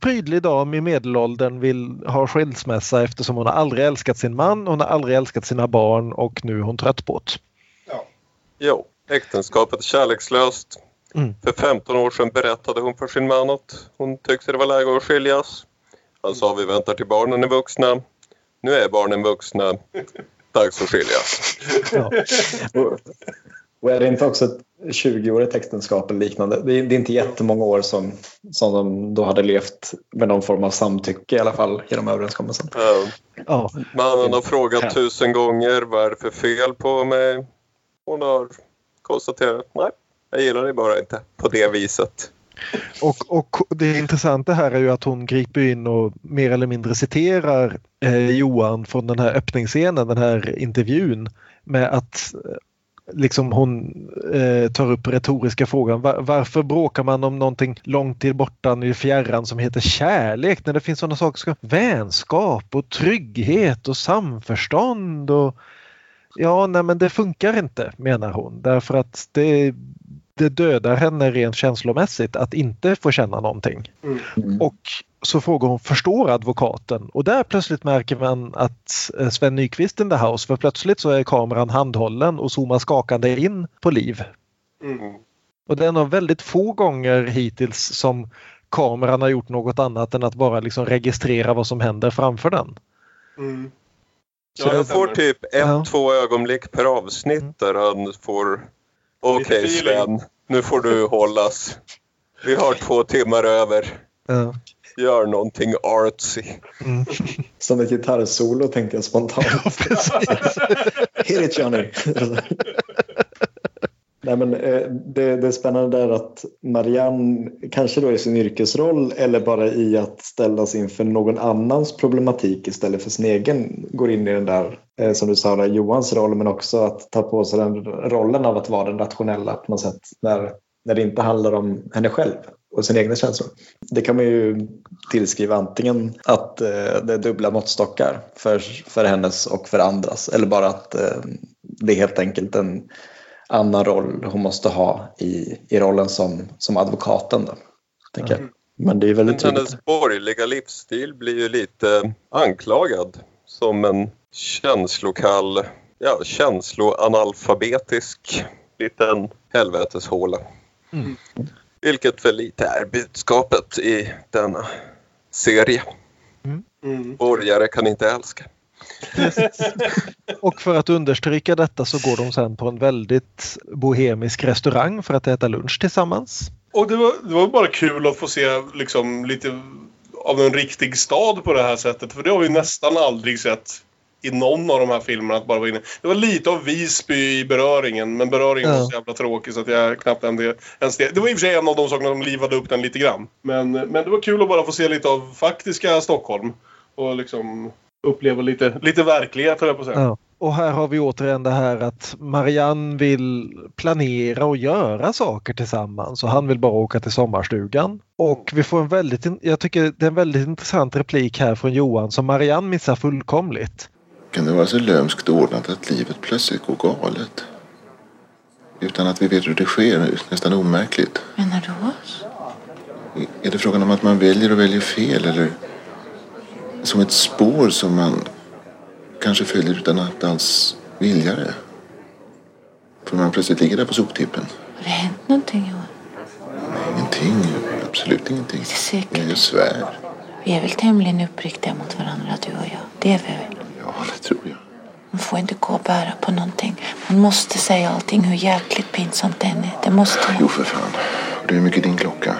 prydlig dam i medelåldern vill ha skilsmässa eftersom hon har aldrig älskat sin man, hon har aldrig älskat sina barn och nu är hon trött på det. Jo, äktenskapet är kärlekslöst. Mm. För 15 år sedan berättade hon för sin man att hon tyckte det var läge att skiljas. Han sa vi väntar till barnen är vuxna. Nu är barnen vuxna. Dags att skiljas. Och, och är det inte också ett 20-årigt äktenskap eller liknande? Det är, det är inte jättemånga år som, som de då hade levt med någon form av samtycke i alla fall genom överenskommelsen. Ja. Ja, Mannen har frågat tusen gånger vad är det för fel på mig. Hon har konstaterat nej, jag gillar det bara inte på det viset. och, och det intressanta här är ju att hon griper in och mer eller mindre citerar eh, Johan från den här öppningsscenen, den här intervjun med att liksom hon eh, tar upp retoriska frågan. Var, varför bråkar man om någonting långt till borta i fjärran som heter kärlek? När det finns sådana saker som vänskap och trygghet och samförstånd och ja, nej men det funkar inte menar hon. Därför att det, det dödar henne rent känslomässigt att inte få känna någonting. Och så frågar hon, förstår advokaten? Och där plötsligt märker man att eh, Sven Nykvist in the house för plötsligt så är kameran handhållen och zoomar skakande in på Liv. Mm. Och det är en av väldigt få gånger hittills som kameran har gjort något annat än att bara liksom registrera vad som händer framför den. Mm. Så Ja, jag får typ ett, Ja. två ögonblick per avsnitt där han får Okej feeling. Sven, nu får du hållas. Vi har två timmar över. Ja. Gör någonting artsy. Mm. Som ett gitarrsolo tänkte jag spontant. Hit it Johnny! Nej, men, eh, det, det är spännande där att Marianne, kanske då i sin yrkesroll eller bara i att ställas inför någon annans problematik istället för sin egen, går in i den där, eh, som du sa, där, Johans roll, men också att ta på sig den rollen av att vara den rationella på något sätt när, när det inte handlar om henne själv och sina egna känslor. Det kan man ju tillskriva antingen att eh, det är dubbla måttstockar för, för hennes och för andras eller bara att eh, det är helt enkelt en annan roll hon måste ha i, i rollen som, som advokaten. Då, tänker jag. Men det är väldigt tydligt. Hennes borgerliga livsstil blir ju lite anklagad som en känslokall, ja känsloanalfabetisk liten helveteshåla. Mm. Vilket väl lite är budskapet i denna serie. Mm. Borgare kan inte älska. Och för att understryka detta så går de sen på en väldigt bohemisk restaurang för att äta lunch tillsammans. Och det var, det var bara kul att få se liksom lite av en riktig stad på det här sättet. För det har vi nästan aldrig sett i någon av de här filmerna. Att bara vara inne. Det var lite av Visby i beröringen. Men beröringen Ja. var så jävla tråkig så att jag knappt ens det. Det var i och för sig en av de sakerna som livade upp den lite grann. Men, men det var kul att bara få se lite av faktiska Stockholm. Och liksom uppleva lite, lite verklighet höll jag på att säga. Ja. Och här har vi återigen det här att Marianne vill planera och göra saker tillsammans och han vill bara åka till sommarstugan. Och vi får en väldigt, jag tycker det är en väldigt intressant replik här från Johan som Marianne missar fullkomligt. Kan det vara så lömskt ordnat att livet plötsligt går galet? Utan att vi vet hur det sker, nästan omärkligt. Menar du oss? Är det frågan om att man väljer och väljer fel eller som ett spår som man kanske följer utan att alls vilja det? För man plötsligt ligger där på soptippen. Har det hänt någonting Johan? Ingenting, absolut ingenting. Är du säker? Jag svär. Vi är väl tämligen uppriktiga mot varandra du och jag. Det är vi väl? Ja, det tror jag. Man får inte gå och bära på någonting. Man måste säga allting hur jäkligt pinsamt det än är. Det måste Jo, man. för fan. Det är mycket din klocka.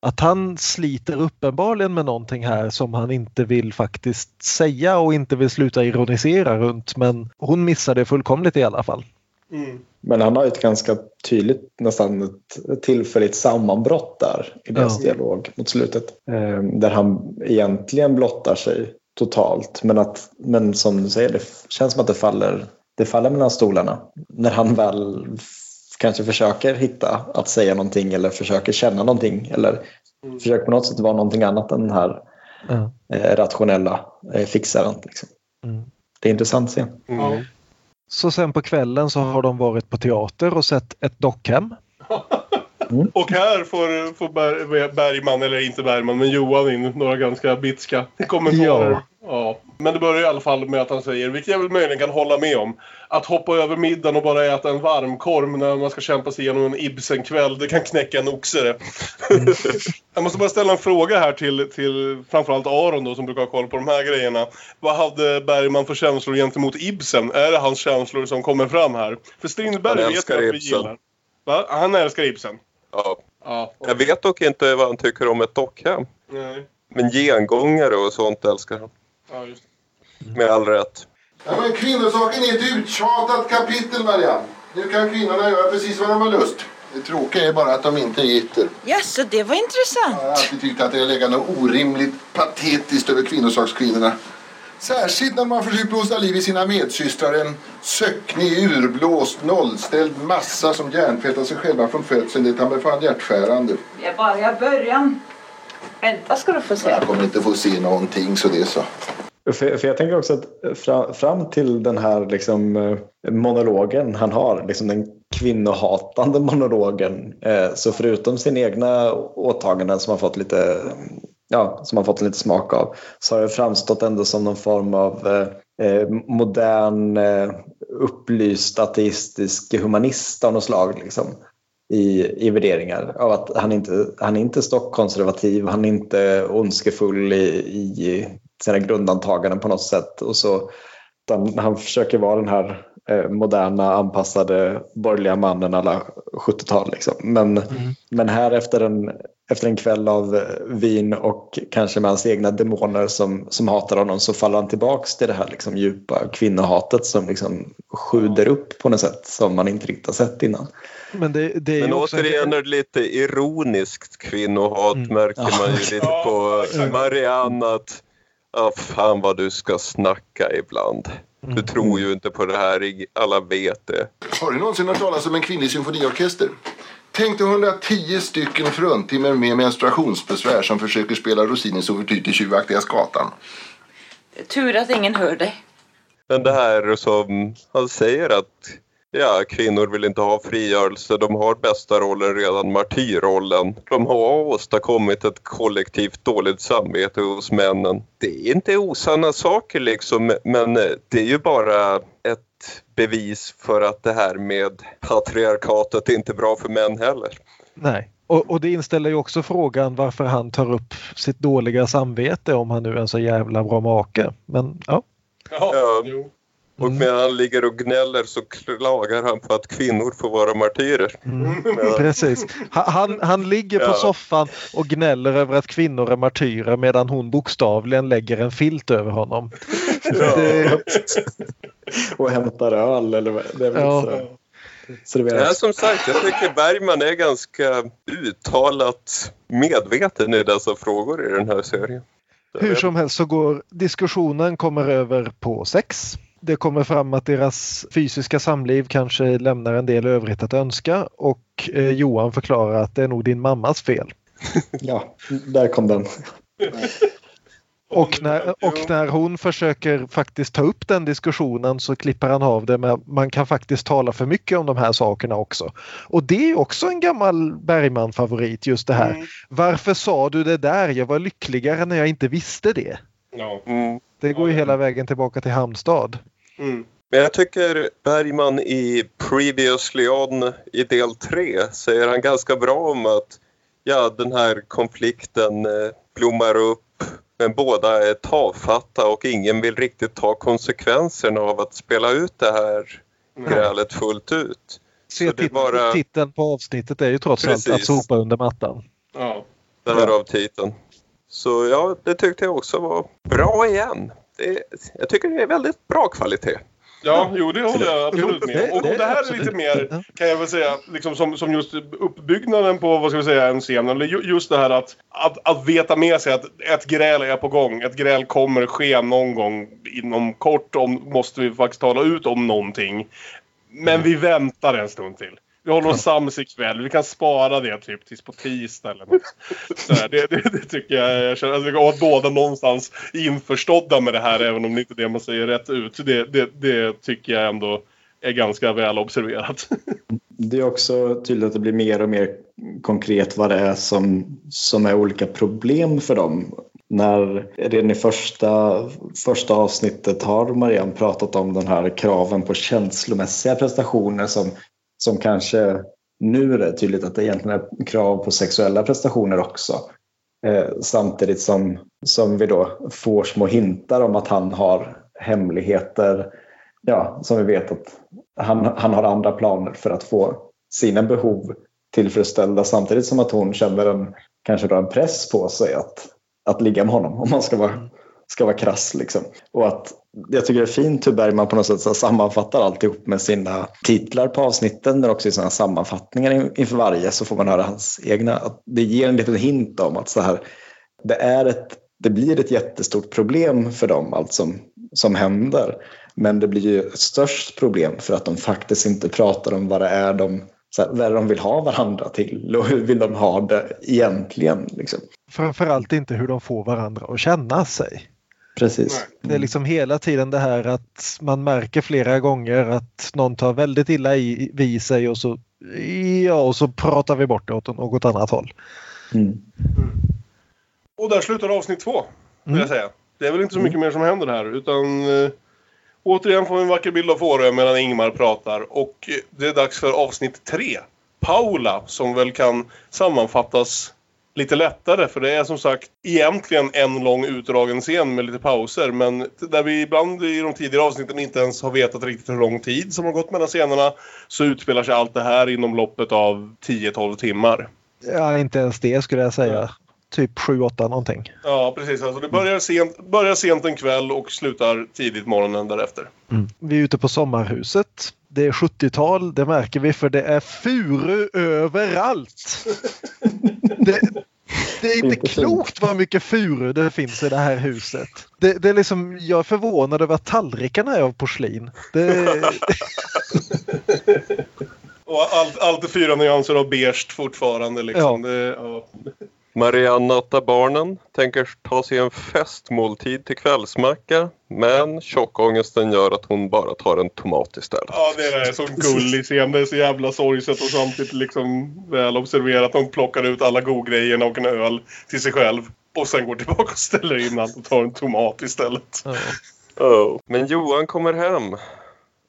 Att han sliter uppenbarligen med någonting här som han inte vill faktiskt säga och inte vill sluta ironisera runt men hon missar det fullkomligt i alla fall. Mm. Men han har ju ett ganska tydligt, nästan ett, tillfälligt sammanbrott där i deras Ja. dialog mot slutet. Eh, där han egentligen blottar sig totalt. Men, att, men som du säger, det känns som att det faller, det faller mellan stolarna. När han väl kanske försöker hitta att säga någonting eller försöker känna någonting eller försöker på något sätt vara någonting annat än den här Ja. eh, rationella eh, fixaren. Liksom. Mm. Det är intressant se. Ja. Så sen på kvällen så har de varit på teater och sett ett dockhem. Och här får, får Ber- Bergman, eller inte Bergman, men Johan in några ganska bitska kommentarer. Ja. Ja. Men det börjar i alla fall med att han säger, vilket jag väl möjligen kan hålla med om, att hoppa över middagen och bara äta en varmkorv när man ska kämpa sig igenom en Ibsen-kväll, det kan knäcka en oxe det. jag måste bara ställa en fråga här till, till framförallt Aron då som brukar ha koll på de här grejerna. Vad hade Bergman för känslor gentemot Ibsen? Är det hans känslor som kommer fram här? För Strindberg Han vet jag att vi Ibsen. gillar. Va? Han älskar Ibsen? Ja. Ja. Jag vet dock inte vad han tycker om ett dockhem. Nej. Men gengångare och sånt älskar han. Ja, just Med all rätt. Ja, men kvinnosaken är ett uttjatat kapitel, Marianne. Nu kan kvinnorna göra precis vad de har lust. Det tråkiga är bara att de inte gitter. Jaså, det var intressant. Jag har alltid tyckt att det är lägga något orimligt patetiskt över kvinnosakskvinnorna. Särskilt när man försöker blåsa liv i sina medsystrar. En söcknig, urblåst, nollställd massa som hjärntvättar sig själva från födseln. Det är mig fan hjärtskärande. Det är bara början. Vänta ska du få se. Jag kommer inte få se någonting så det är så. För, för jag tänker också att fram, fram till den här liksom, eh, monologen han har, liksom den kvinnohatande monologen, eh, så förutom sina egna åtaganden som han fått lite Ja, som man fått en lite smak av så har det framstått ändå som någon form av eh, eh, modern eh, upplyst ateistisk humanist av något slag. Liksom, i, i värderingar. Av att han inte han är inte stockkonservativ, han är inte ondskefull i, i sina grundantaganden på något sätt. Och så, utan han försöker vara den här moderna anpassade borgerliga mannen alla 70-tal. Liksom. Men, men här efter en, efter en kväll av eh, vin och kanske med hans egna demoner som, som hatar honom så faller han tillbaks till det här liksom, djupa kvinnohatet som liksom sjuder upp på något sätt som man inte riktigt har sett innan. Men det, det är Men återigen är det lite ironiskt kvinnohat märker Ja. man ju lite på Marianne att ja, fan vad du ska snacka ibland. Du tror ju inte på det här, alla vet det. Har du någonsin hört talas om en kvinnlig symfoniorkester? Tänk dig 110 stycken fruntimmer med menstruationsbesvär som försöker spela Rossinis ouvertyr till Tjuvaktiga skatan. Tur att ingen hör dig. Men det här som han säger att ja, kvinnor vill inte ha frigörelse, de har bästa rollen redan, martyrrollen. De har åstadkommit ett kollektivt dåligt samvete hos männen. Det är inte osanna saker liksom, men det är ju bara ett bevis för att det här med patriarkatet är inte bra för män heller. Nej. Och, och det inställer ju också frågan varför han tar upp sitt dåliga samvete om han nu är en så jävla bra make. Men ja. Ja. Och medan han ligger och gnäller så klagar han på att kvinnor får vara martyrer. Medan- Precis. Han, han, ligger på Ja. soffan och gnäller över att kvinnor är martyrer medan hon bokstavligen lägger en filt över honom. Det, Och hämtar öl eller vad det är Ja. så. Ja, som sagt, jag tycker Bergman är ganska uttalat medveten i dessa frågor i den här serien. hur som helst så går diskussionen kommer över på sex. Det kommer fram att deras fysiska samliv kanske lämnar en del övrigt att önska och eh, Johan förklarar att det är nog din mammas fel. Ja, där kom den. Och när, och när hon försöker faktiskt ta upp den diskussionen så klipper han av det med man kan faktiskt tala för mycket om de här sakerna också. Och det är också en gammal Bergman-favorit just det här. Varför sa du det där? Jag var lyckligare när jag inte visste det. Ja. Mm. Det går ju hela vägen tillbaka till Halmstad. Mm. Men jag tycker Bergman i Previously On i del 3 säger han ganska bra om att ja, den här konflikten eh, blommar upp men båda är tafatta och ingen vill riktigt ta konsekvenserna av att spela ut det här grälet fullt ut. Se, Så det är tit- bara Titeln på avsnittet är ju trots allt att sopa under mattan. Ja. därav titeln. Så ja, det tyckte jag också var bra igen. Det, jag tycker det är väldigt bra kvalitet. Ja, jo det håller jag absolut med. Och, och det- här är lite mer, kan jag väl säga, liksom som, som just uppbyggnaden på, vad ska vi säga, en scen. Eller ju- just det här att, att, att veta med sig att ett gräl är på gång. Ett gräl kommer ske någon gång inom kort. Om, måste vi faktiskt tala ut om någonting. Men vi väntar en stund till. Vi håller oss sams ikväll. Vi kan spara det typ tills på tisdag eller något. Så det, det, det tycker jag. jag känner, alltså, och att båda någonstans är införstådda med det här även om det inte är det man säger rätt ut. Det, det, det tycker jag ändå är ganska väl observerat. Det är också tydligt att det blir mer och mer konkret vad det är som, som är olika problem för dem. När redan i första, första avsnittet har Marianne pratat om den här kraven på känslomässiga prestationer som, som kanske nu är det tydligt att det egentligen är krav på sexuella prestationer också. Eh, samtidigt som, som vi då får små hintar om att han har hemligheter ja, som vi vet att han, han har andra planer för att få sina behov tillfredsställda samtidigt som att hon känner en, kanske då en press på sig att, att ligga med honom om man ska vara, ska vara krass. Liksom. Och att, jag tycker det är fint hur Bergman på något sätt så sammanfattar alltihop med sina titlar på avsnitten men också i sina sammanfattningar inför varje så får man höra hans egna. Att det ger en liten hint om att så här, det, är ett, det blir ett jättestort problem för dem allt som, som händer. Men det blir ju ett störst problem för att de faktiskt inte pratar om vad det är de, så här, vad de vill ha varandra till och hur vill de ha det egentligen. Liksom. Framförallt inte hur de får varandra att känna sig. Precis. Det är liksom hela tiden det här att man märker flera gånger att någon tar väldigt illa i, vid sig och så, ja, och så pratar vi bort det åt något annat håll. Mm. Och där slutar avsnitt två, vill Mm. jag säga. Det är väl inte så mycket mer som händer här, utan eh, återigen får vi en vacker bild av Fårö medan Ingmar pratar. Och eh, det är dags för avsnitt tre. Paula, som väl kan sammanfattas lite lättare, för det är som sagt egentligen en lång utdragen scen med lite pauser, men där vi ibland i de tidigare avsnitten inte ens har vetat riktigt hur lång tid som har gått mellan scenerna, så utspelar sig allt det här inom loppet av 10-12 timmar. Ja, inte ens det skulle jag säga. Typ 7-8 någonting. Ja, precis. Alltså det börjar sent, börjar sent en kväll och slutar tidigt morgonen därefter. Vi är ute på sommarhuset. Det är 70-tal, det märker vi för det är furu överallt. Det, det är inte klokt vad mycket furu det finns i det här huset. Det, det är liksom, jag är förvånad över att tallrikarna är av porslin. Det, Och allt, allt är fyra nyanser av beige fortfarande. Liksom. Det, ja. Marianne nattar barnen, tänker ta sig en festmåltid till kvällsmacka men tjockångesten gör att hon bara tar en tomat istället. ja, det är så gullig scen. Det är så jävla sorgset och samtidigt liksom väl observerat. Hon plockar ut alla godgrejerna och en öl till sig själv. Och sen går tillbaka och ställer in allt och tar en tomat istället. Oh. Men Johan kommer hem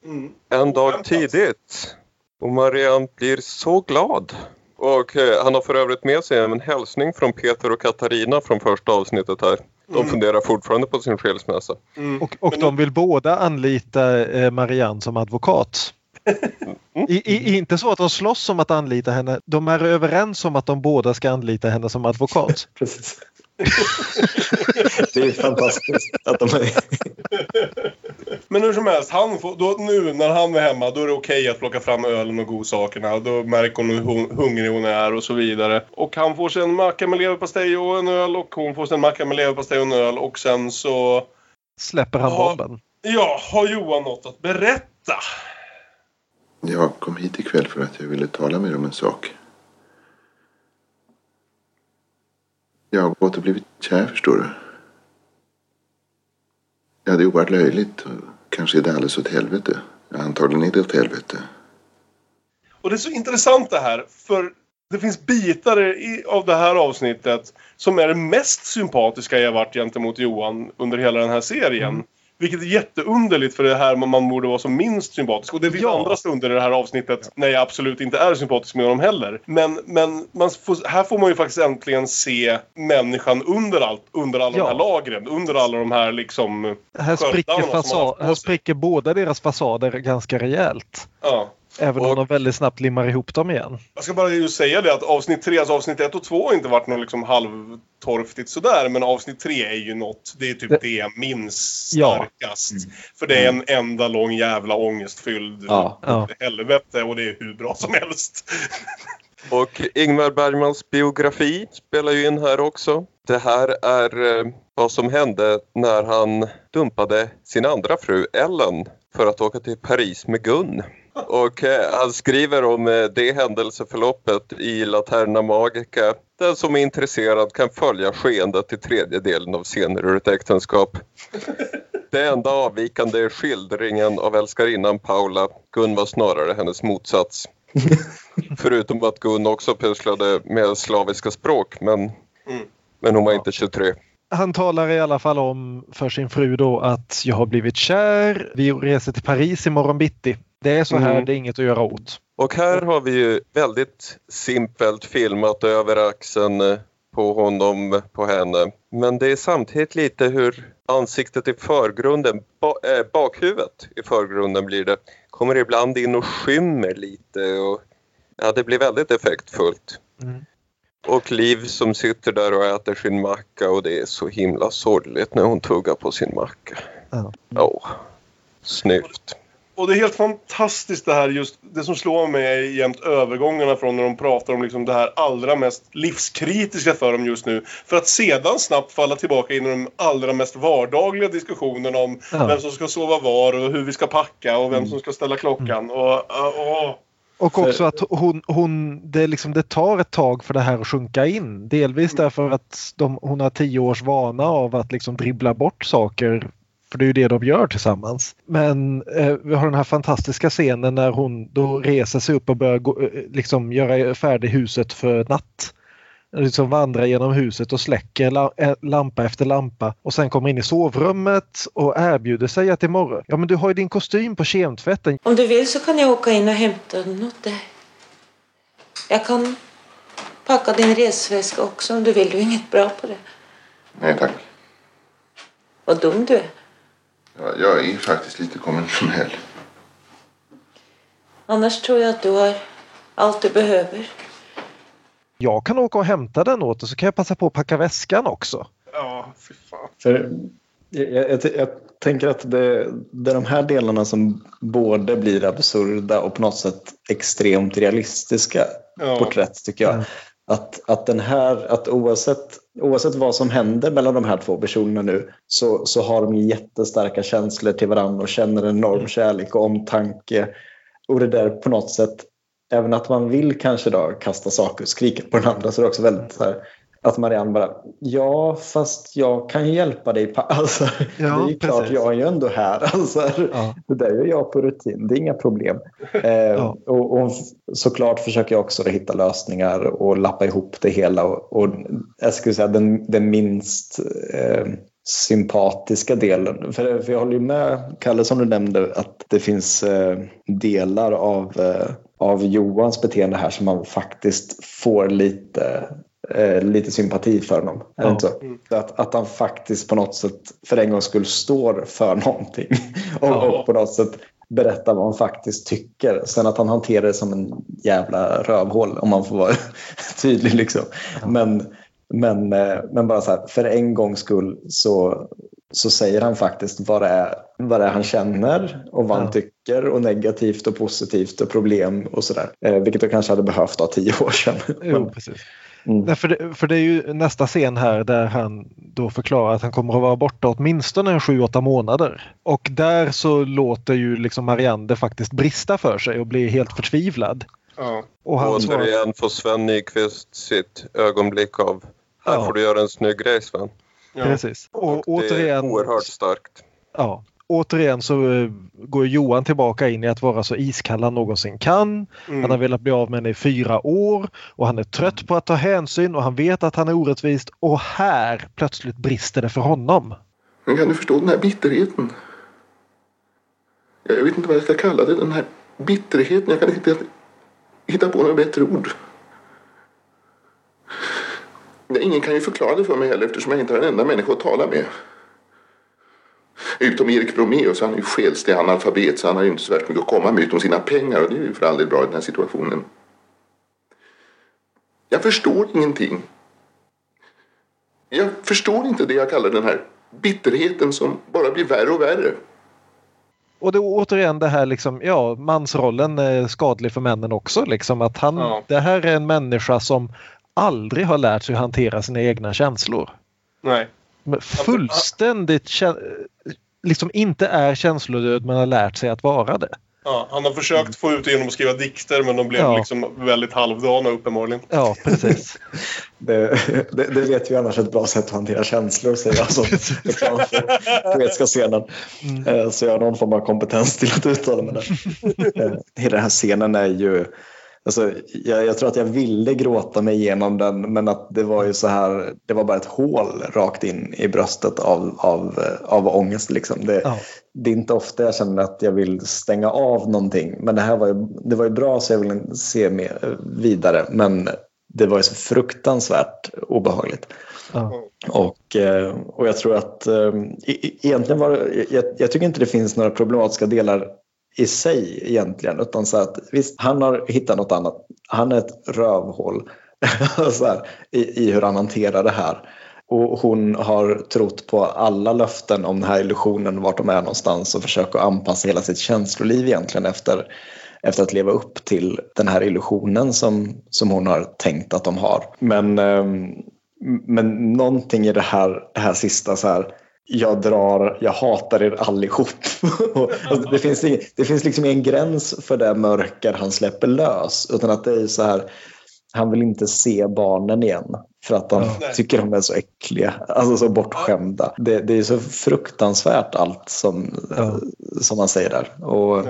Mm. en dag tidigt och Marianne blir så glad. Och eh, han har för övrigt med sig en hälsning från Peter och Katarina från första avsnittet här. De Mm. funderar fortfarande på sin skilsmässa. och och de vill båda anlita eh, Marianne som advokat. I, i, inte så att de slåss om att anlita henne. De är överens om att de båda ska anlita henne som advokat. Precis. Det är fantastiskt att de är... Men hur som helst, han får, då, nu när han är hemma då är det okej att plocka fram ölen och godsakerna. Och då märker hon hur hon- hungrig hon är och så vidare. Och han får sig en macka med leverpastej och en öl och hon får sig en macka med leverpastej och en öl. Och sen så... Släpper han bomben. Ja, har Johan något att berätta? Jag kom hit ikväll för att jag ville tala med dig om en sak. Jag har gått och blivit kär, förstår du. Ja, det är oerhört löjligt. och Kanske är det alldeles åt helvete. Ja, antagligen är det åt helvete. Och det är så intressant det här, för det finns bitar i, av det här avsnittet som är det mest sympatiska jag varit gentemot Johan under hela den här serien. Vilket är jätteunderligt för det här man, borde vara som minst sympatisk. Och det finns Ja. andra stunder i det här avsnittet när jag absolut inte är sympatisk med honom heller. Men, men får, här får man ju faktiskt äntligen se människan under allt, under alla Ja. de här lagren. Under alla de här liksom... Här spricker, sköldarna som han fasa- haft på här spricker båda deras fasader ganska rejält. Ja. Även om Och- de väldigt snabbt limmar ihop dem igen. Jag ska bara just säga det att avsnitt 3, alltså avsnitt 1 och 2 har inte varit något liksom halvtorftigt sådär. Men avsnitt 3 är ju något, det är typ Det- det, jag minns Ja. starkast. För det är en enda lång jävla ångestfylld Ja. Ja. helvete och det är hur bra som helst. Och Ingmar Bergmans biografi spelar ju in här också. Det här är eh, vad som hände när han dumpade sin andra fru Ellen för att åka till Paris med Gun. Och eh, han skriver om eh, det händelseförloppet i Laterna Magica. Den som är intresserad kan följa skeendet i tredje delen av Scener ur ett äktenskap. Det enda avvikande är skildringen av älskarinnan Paula. Gun var snarare hennes motsats. Förutom att Gun också pysslade med slaviska språk men, Mm. men hon var inte 23. Han talar i alla fall om för sin fru då att jag har blivit kär. Vi reser till Paris imorgon bitti. Det är så här, Mm. det är inget att göra åt. Och här har vi ju väldigt simpelt filmat över axeln eh, på honom, på henne. Men det är samtidigt lite hur ansiktet i förgrunden, ba, äh, bakhuvudet i förgrunden blir det, kommer ibland in och skymmer lite och ja, det blir väldigt effektfullt. Mm. Och Liv som sitter där och äter sin macka och det är så himla sorgligt när hon tuggar på sin macka. Ja. Åh, snyggt. Och det är helt fantastiskt det här just, det som slår mig är jämt övergångarna från när de pratar om liksom det här allra mest livskritiska för dem just nu. För att sedan snabbt falla tillbaka in i de allra mest vardagliga diskussionerna om Ja. vem som ska sova var och hur vi ska packa och vem som ska ställa klockan. Och, uh, åh. Och också att hon, hon det, liksom, det tar ett tag för det här att sjunka in. Delvis därför att de, hon har tio års vana av att liksom dribbla bort saker. För det är ju det de gör tillsammans. Men eh, vi har den här fantastiska scenen när hon då reser sig upp och börjar gå, eh, liksom göra färdig huset för natt. Liksom vandrar genom huset och släcker la, eh, lampa efter lampa och sen kommer in i sovrummet och erbjuder sig att imorgon, ja men du har ju din kostym på kemtvätten. Om du vill så kan jag åka in och hämta den åt dig. Jag kan packa din resväska också om du vill. Du är inget bra på det. Nej tack. Vad dum du är. Ja, jag är faktiskt lite konventionell. Annars tror jag att du har allt du behöver. Jag kan åka och hämta den åt och så kan jag passa på att packa väskan också. Ja, fy fan. För jag, jag, jag tänker att det, det är de här delarna som både blir absurda och på något sätt extremt realistiska Ja. porträtt tycker jag. Att, att den här, att oavsett, oavsett vad som händer mellan de här två personerna nu så, så har de jättestarka känslor till varandra och känner en enorm kärlek och omtanke. Och det där på något sätt, även att man vill kanske då kasta saker och skrika på den andra så är det också väldigt så här, att Marianne bara, ja fast jag kan ju hjälpa dig. pa-" Alltså, det är ju klart, precis. jag är ju ändå här. Alltså, Ja. Det där gör jag på rutin, det är inga problem. Eh, och, och f- såklart försöker jag också hitta lösningar och lappa ihop det hela. Och, och jag skulle säga den, den minst eh, sympatiska delen. För, för jag håller ju med Kalle som du nämnde att det finns eh, delar av, eh, av Johans beteende här som man faktiskt får lite eh, lite sympati för honom. Ja. inte så? Så Att, att han faktiskt på något sätt för en gångs skull står för någonting. Och, Ja. och på något sätt berättar vad han faktiskt tycker. Sen att han hanterar det som en jävla rövhål om man får vara tydlig. Liksom. Men, men, eh, men bara så här, för en gångs skull så, så säger han faktiskt vad det är, vad det är han känner och vad Ja. han tycker och negativt och positivt och problem och sådär. Eh, vilket jag kanske hade behövt ha tio år sedan. Jo, precis. Mm. Nej, för, det, för det är ju nästa scen här där han då förklarar att han kommer att vara borta åtminstone en 7-8 månader. Och där så låter ju liksom Marianne faktiskt brista för sig och blir helt förtvivlad. Ja. Och han svarar, Återigen får Sven Nykvist sitt ögonblick av här Ja. får du göra en snygg grej Sven. Ja. precis. Och, Det är återigen, oerhört starkt. ja, återigen så eh, går Johan tillbaka in i att vara så iskall han någonsin kan. Mm. Han har velat bli av med henne i fyra år och han är trött på att ta hänsyn och han vet att han är orättvist och här plötsligt brister det för honom. Men kan du förstå den här bitterheten? Jag vet inte vad jag ska kalla det. Den här bitterheten. Jag kan inte hitta på något bättre ord. Ingen kan ju förklara det för mig heller eftersom jag inte har en enda människa att tala med. Utom Erik Bromeus, han är ju själslig analfabet så han har ju inte så värst mycket att komma med utom sina pengar och det är ju för all del bra i den här situationen. Jag förstår ingenting. Jag förstår inte det jag kallar den här bitterheten som bara blir värre och värre. Och det återigen det här liksom, ja, mansrollen är skadlig för männen också. Liksom att han, Ja. Det här är en människa som aldrig har lärt sig hantera sina egna känslor. Nej. Men Fullständigt liksom inte är känslodöd men har lärt sig att vara det. Ja, han har försökt få ut det genom att skriva dikter men de blev Ja. liksom väldigt halvdana uppenbarligen. Ja, precis. Det, det, det vet ju annars ett bra sätt att hantera känslor säger jag som för poetiska scenen. Eh, Så jag har någon form av kompetens till att uttala mig där. Eh, Hela den här scenen är ju Alltså, jag, jag, tror att jag ville gråta mig igenom den men att det var ju så här, det var bara ett hål rakt in i bröstet av, av, av ångest. Liksom. Det, ja. det är inte ofta jag känner att jag vill stänga av någonting men det här var ju, det var ju bra så jag ville se mer, vidare men det var ju så fruktansvärt obehagligt. Ja. Och, eh, och jag tror att eh, egentligen var det, jag, jag tycker inte det finns några problematiska delar i sig egentligen. Utan så att visst, han har hittat något annat. Han är ett rövhål så här, i, i hur han hanterar det här. Och hon har trott på alla löften om den här illusionen, vart de är någonstans och försöker anpassa hela sitt känsloliv egentligen efter, efter att leva upp till den här illusionen som, som hon har tänkt att de har. Men, ehm, men någonting i det här, det här sista så här, jag drar, jag hatar er allihop. det, finns, det finns liksom ingen gräns för det mörker han släpper lös. Utan att det är så här, han vill inte se barnen igen. För att han ja. tycker de är så äckliga, alltså så bortskämda. Det, det är så fruktansvärt allt som, ja. som han säger där. Och,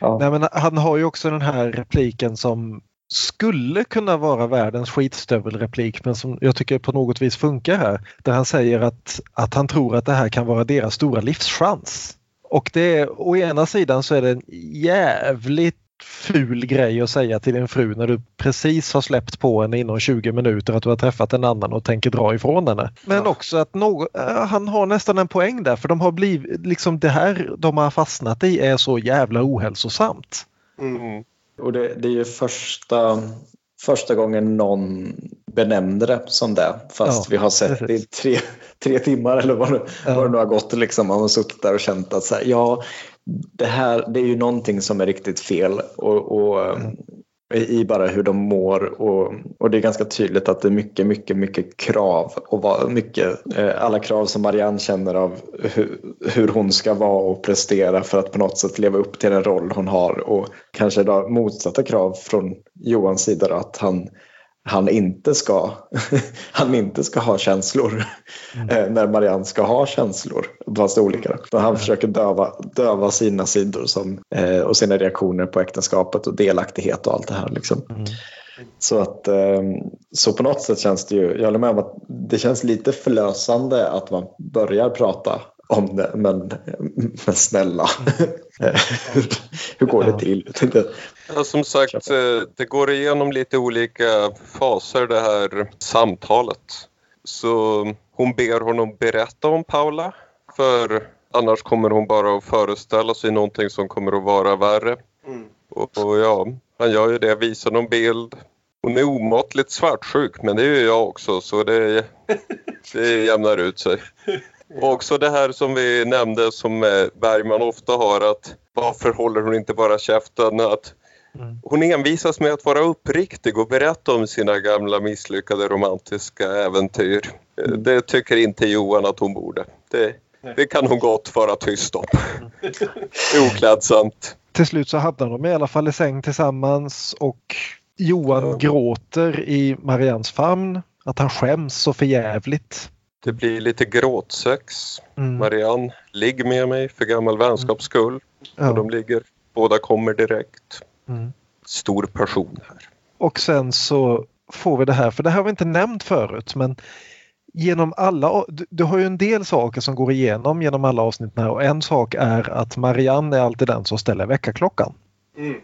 ja. Nej, men han har ju också den här repliken som skulle kunna vara världens skitstövelreplik men som jag tycker på något vis funkar här. Där han säger att, att han tror att det här kan vara deras stora livschans. Och det är, å ena sidan så är det en jävligt ful grej att säga till din fru när du precis har släppt på henne inom 20 minuter att du har träffat en annan och tänker dra ifrån henne. Men ja. också att någon, han har nästan en poäng där för de har blivit, liksom det här de har fastnat i är så jävla ohälsosamt. Mm. Och det, det är ju första, första gången någon benämnde det som det. Fast ja, vi har sett det i tre, tre timmar eller vad det, ja. vad det nu har gått. Liksom. Man har suttit där och känt att så här, ja, det här det är ju någonting som är riktigt fel. Och, och mm i bara hur de mår och, och det är ganska tydligt att det är mycket, mycket, mycket krav och mycket, eh, alla krav som Marianne känner av hur, hur, hon ska vara och prestera för att på något sätt leva upp till den roll hon har och kanske då motsatta krav från Johans sida då, att han han inte ska, han inte ska ha känslor mm. Eh, när Marianne ska ha känslor. Fast olika. Men han försöker döva, döva sina sidor som, eh, och sina reaktioner på äktenskapet och delaktighet och allt det här. Liksom. Mm. Så, att, eh, så på något sätt känns det ju, jag håller med om att det känns lite förlösande att man börjar prata om det, men, men snälla. Hur går det till? Ja, som sagt, eh, det går igenom lite olika faser det här samtalet. Så hon ber honom berätta om Paula för annars kommer hon bara att föreställa sig någonting som kommer att vara värre. Mm. Och, och, ja, han gör ju det, visar någon bild. Hon är omåttligt svartsjuk men det är ju jag också så det, det jämnar ut sig. Och också det här som vi nämnde som eh, Bergman ofta har att varför håller hon inte bara käften? Att mm. hon envisas med att vara uppriktig och berätta om sina gamla misslyckade romantiska äventyr. Mm. Det tycker inte Johan att hon borde. Det, det kan hon gott vara tyst om. Mm. Oklädsamt. Till slut så hamnar de i alla fall i säng tillsammans och Johan gråter i Marians famn. Att han skäms så förjävligt. Det blir lite gråtsex. Mm. Marianne, ligg med mig för gammal vänskaps skull. Ja. Och de ligger, båda kommer direkt. Mm. Stor passion här. Och sen så får vi det här, för det här har vi inte nämnt förut, men genom alla, du har ju en del saker som går igenom genom alla avsnitten här och en sak är att Marianne är alltid den som ställer väckarklockan. Mm.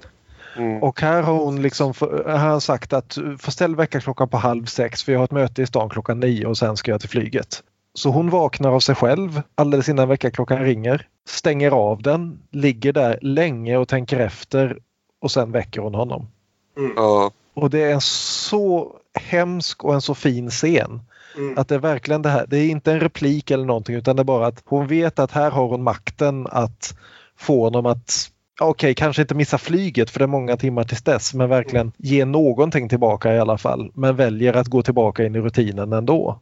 Mm. Och här har hon liksom här har han sagt att få ställ väckarklockan på halv sex för jag har ett möte i stan klockan nio och sen ska jag till flyget. Så hon vaknar av sig själv alldeles innan väckarklockan ringer, stänger av den, ligger där länge och tänker efter och sen väcker hon honom. Mm. Och det är en så hemsk och en så fin scen. Mm. Att det är verkligen det här, det är inte en replik eller någonting utan det är bara att hon vet att här har hon makten att få honom att okej, okay, kanske inte missa flyget för det är många timmar tills dess, men verkligen ge någonting tillbaka i alla fall. Men väljer att gå tillbaka in i rutinen ändå.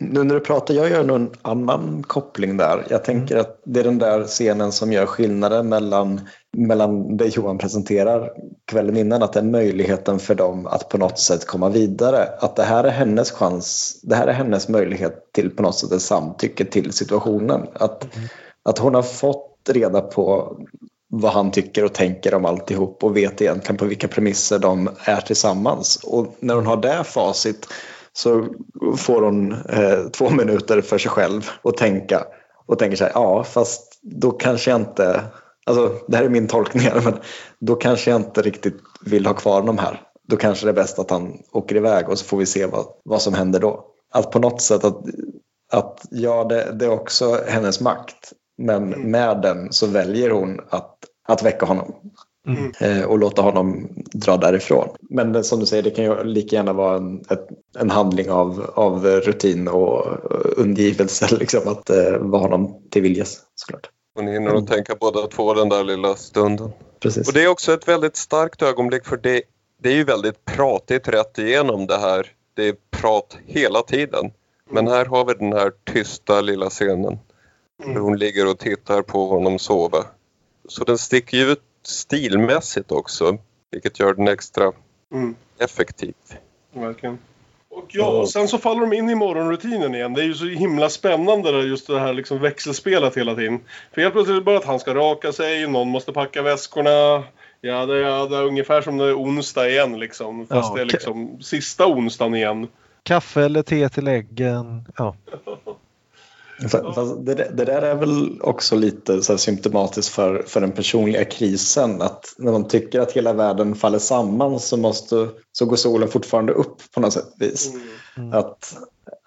Nu när du pratar, jag gör nog en annan koppling där. Jag tänker mm. att det är den där scenen som gör skillnaden mellan, mellan det Johan presenterar kvällen innan, att det är möjligheten för dem att på något sätt komma vidare. Att det här är hennes chans, det här är hennes möjlighet till på något sätt ett samtycke till situationen. Att, mm. att hon har fått reda på vad han tycker och tänker om alltihop och vet egentligen på vilka premisser de är tillsammans. Och när hon har det facit så får hon eh, två minuter för sig själv och tänka och tänker så här, ja fast då kanske jag inte, alltså det här är min tolkning här, men då kanske jag inte riktigt vill ha kvar de här. Då kanske det är bäst att han åker iväg och så får vi se vad, vad som händer då. Att på något sätt att, att ja, det, det är också hennes makt. Men med den så väljer hon att, att väcka honom. Mm. Eh, och låta honom dra därifrån. Men som du säger, det kan ju lika gärna vara en, en handling av, av rutin och undgivelse. Liksom, att eh, vara honom till viljes såklart. Hon hinner att tänka båda två den där lilla stunden. Precis. Och det är också ett väldigt starkt ögonblick för det, det är ju väldigt pratigt rätt igenom det här. Det är prat hela tiden. Men här har vi den här tysta lilla scenen. Där hon ligger och tittar på honom sova. Så den sticker ju ut stilmässigt också. Vilket gör den extra Mm. effektiv. Verkligen. Och ja, och sen så faller de in i morgonrutinen igen. Det är ju så himla spännande där, just det här liksom växelspelet hela tiden. För helt plötsligt är det bara att han ska raka sig, någon måste packa väskorna. Ja, det är, det är ungefär som det är onsdag igen liksom. Fast Ja, det är liksom sista onsdagen igen. Kaffe eller te till äggen. Ja. Det, det där är väl också lite så symptomatiskt för, för den personliga krisen. Att när man tycker att hela världen faller samman så, måste, så går solen fortfarande upp på något sätt. Vis. Att,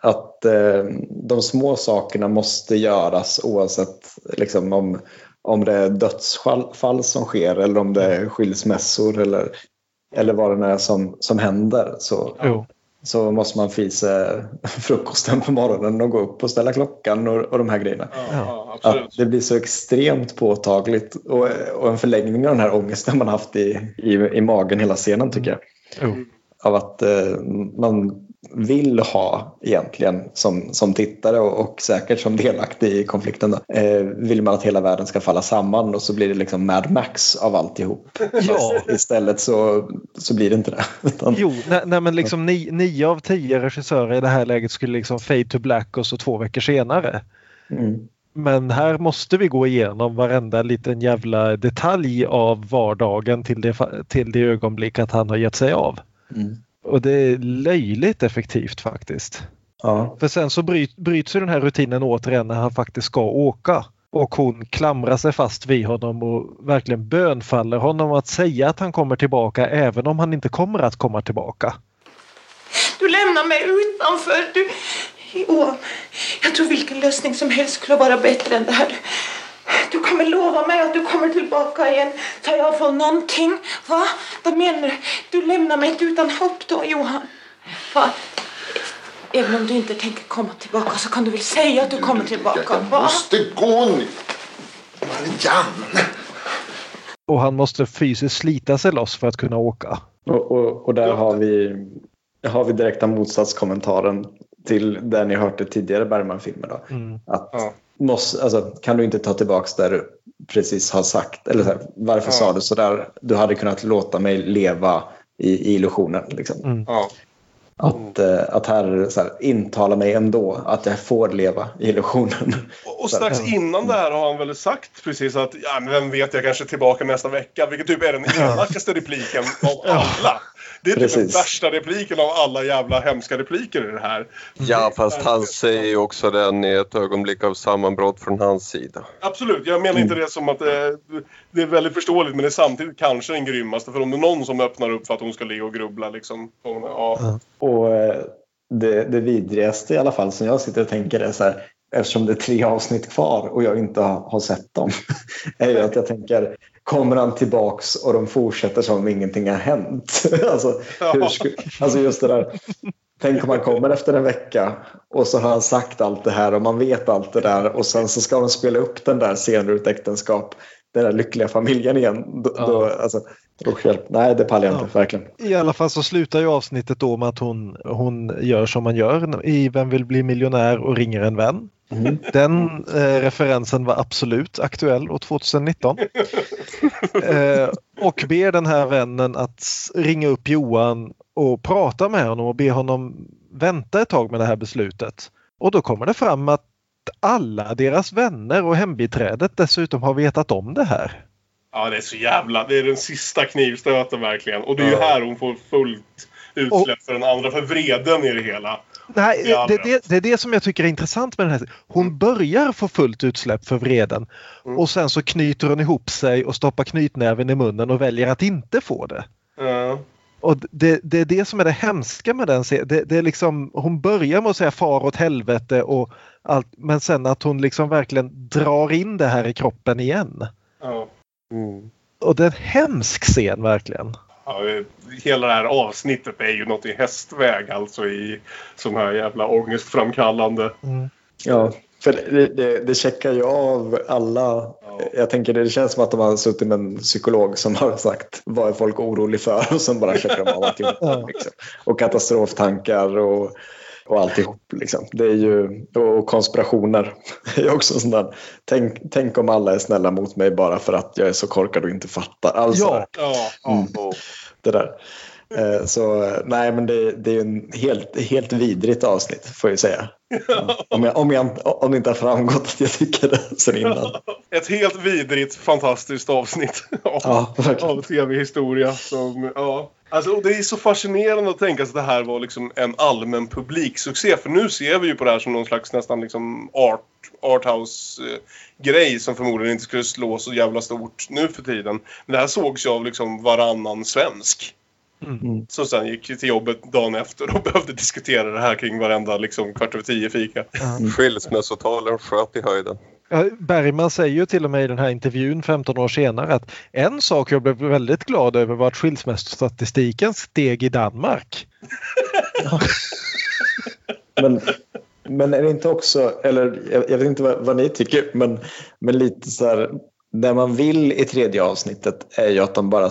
att eh, de små sakerna måste göras oavsett liksom, om, om det är dödsfall som sker eller om det är skilsmässor eller, eller vad det är som, som händer. Så, Jo. Så måste man sig frukosten på morgonen och gå upp och ställa klockan och, och de här grejerna. Ja. Att det blir så extremt påtagligt och, och en förlängning av den här ångesten man haft i, i, i magen hela scenen tycker jag. Jo. Av att eh, man vill ha egentligen som, som tittare och, och säkert som delaktig i konflikten då, eh, vill man att hela världen ska falla samman och så blir det liksom Mad Max av alltihop. Ja. Istället så, så blir det inte det. Jo, nej, nej men liksom ni, nio av tio regissörer i det här läget skulle liksom fade to black och så två veckor senare. mm. Men här måste vi gå igenom varenda liten jävla detalj av vardagen till det, till det ögonblick att han har gett sig av. Mm. Och det är löjligt effektivt faktiskt. Ja. För sen så bryt, bryts ju den här rutinen återigen när han faktiskt ska åka. Och hon klamrar sig fast vid honom och verkligen bönfaller honom att säga att han kommer tillbaka även om han inte kommer att komma tillbaka. Du lämnar mig utanför. Du... Johan, jag tror vilken lösning som helst skulle vara bättre än det här. Du kommer lova mig att du kommer tillbaka igen. Tar jag för någonting? Va? Vad menar du? Du lämnar mig inte utan hopp då, Johan? Va? Även om du inte tänker komma tillbaka så kan du väl säga att du kommer tillbaka? Va? Måste gå nu! Marianne! Och han måste fysiskt slita sig loss för att kunna åka. Och, och, och där har vi, har vi direkta motsatskommentaren till det ni hört i tidigare Bergman-filmer. Då. Mm. Att Ja. Måste, alltså, kan du inte ta tillbaka det du precis har sagt? Eller så här, varför Ja. sa du så där? Du hade kunnat låta mig leva i, i illusionen. Liksom. Mm. Ja. Att, eh, att här, så här intala mig ändå att jag får leva i illusionen. Och strax innan det här har han väl sagt precis att ja, men vem vet, jag kanske är tillbaka nästa vecka. Vilket typ är den elakaste repliken av alla. Det är typ den Precis. värsta repliken av alla jävla hemska repliker i det här. Ja, fast han säger ju också den i ett ögonblick av sammanbrott från hans sida. Absolut, jag menar inte det som att det, det är väldigt förståeligt men det är samtidigt kanske den grymmaste. För om det är någon som öppnar upp för att hon ska ligga och grubbla liksom. Ja. Och eh, det, det vidrigaste i alla fall som jag sitter och tänker är så här, eftersom det är tre avsnitt kvar och jag inte har, har sett dem, är ju att jag tänker, kommer han tillbaks och de fortsätter som om ingenting har hänt? alltså, hur alltså just det där, tänk om han kommer efter en vecka och så har han sagt allt det här och man vet allt det där och sen så ska de spela upp den där scenen ur ett äktenskap, den där lyckliga familjen igen. Då, då, alltså. Nej, det pallar jag inte, verkligen. I alla fall så slutar ju avsnittet då med att hon, hon gör som man gör i Vem vill bli miljonär och ringer en vän. Den eh, referensen var absolut aktuell år 2019. Eh, och ber den här vännen att ringa upp Johan och prata med honom och be honom vänta ett tag med det här beslutet. Och då kommer det fram att alla deras vänner och hembiträdet dessutom har vetat om det här. Ja, det är så jävla... Det är den sista knivstöten verkligen. Och det är ju här hon får fullt utsläpp för den andra. För vreden i det hela. Nej, det, det, det är det som jag tycker är intressant med den här. Hon börjar få fullt utsläpp för vreden och sen så knyter hon ihop sig och stoppar knytnäven i munnen och väljer att inte få det. Ja. Och det, det är det som är det hemska med den. Det, det är liksom, hon börjar med att säga far åt helvete och allt, men sen att hon liksom verkligen drar in det här i kroppen igen. Ja. Och det är en hemsk scen verkligen. Ja, hela det här avsnittet är ju något i hästväg alltså i sån här jävla ångestframkallande. Ja, för det, det, det checkar ju av alla. Jag tänker det känns som att de har suttit med en psykolog som har sagt vad är folk oroliga för och sen bara checkar de av alltihop. Ja. Liksom. Och katastroftankar och, och alltihop. Liksom. Det är ju, och konspirationer. Det är också sån där, tänk, tänk om alla är snälla mot mig bara för att jag är så korkad och inte fattar. Alltså, Ja. Ja, Mm. det där. Eh, Så nej, men det, det är en helt, helt vidrigt avsnitt får jag säga. Om, jag, om, jag, inte- om det inte har framgått att jag tycker det sen innan. Ett helt vidrigt, fantastiskt avsnitt av, Ja, av tv-historia. Som, ja. Alltså, och det är så fascinerande att tänka sig att det här var liksom en allmän publiksuccé. För nu ser vi ju på det här som någon slags nästan liksom art, arthouse-grej som förmodligen inte skulle slå så jävla stort nu för tiden. Men det här sågs ju av liksom varannan svensk. Mm. Som sen gick till jobbet dagen efter och behövde diskutera det här kring varenda liksom, kvart över tio fika. Skilsmässotalen sköt i höjden. Bergman säger ju till och med i den här intervjun 15 år senare att en sak jag blev väldigt glad över var att skilsmässostatistiken steg i Danmark. Men, men är det inte också, eller jag, jag vet inte vad, vad ni tycker, men, men lite så här, det man vill i tredje avsnittet är ju att de bara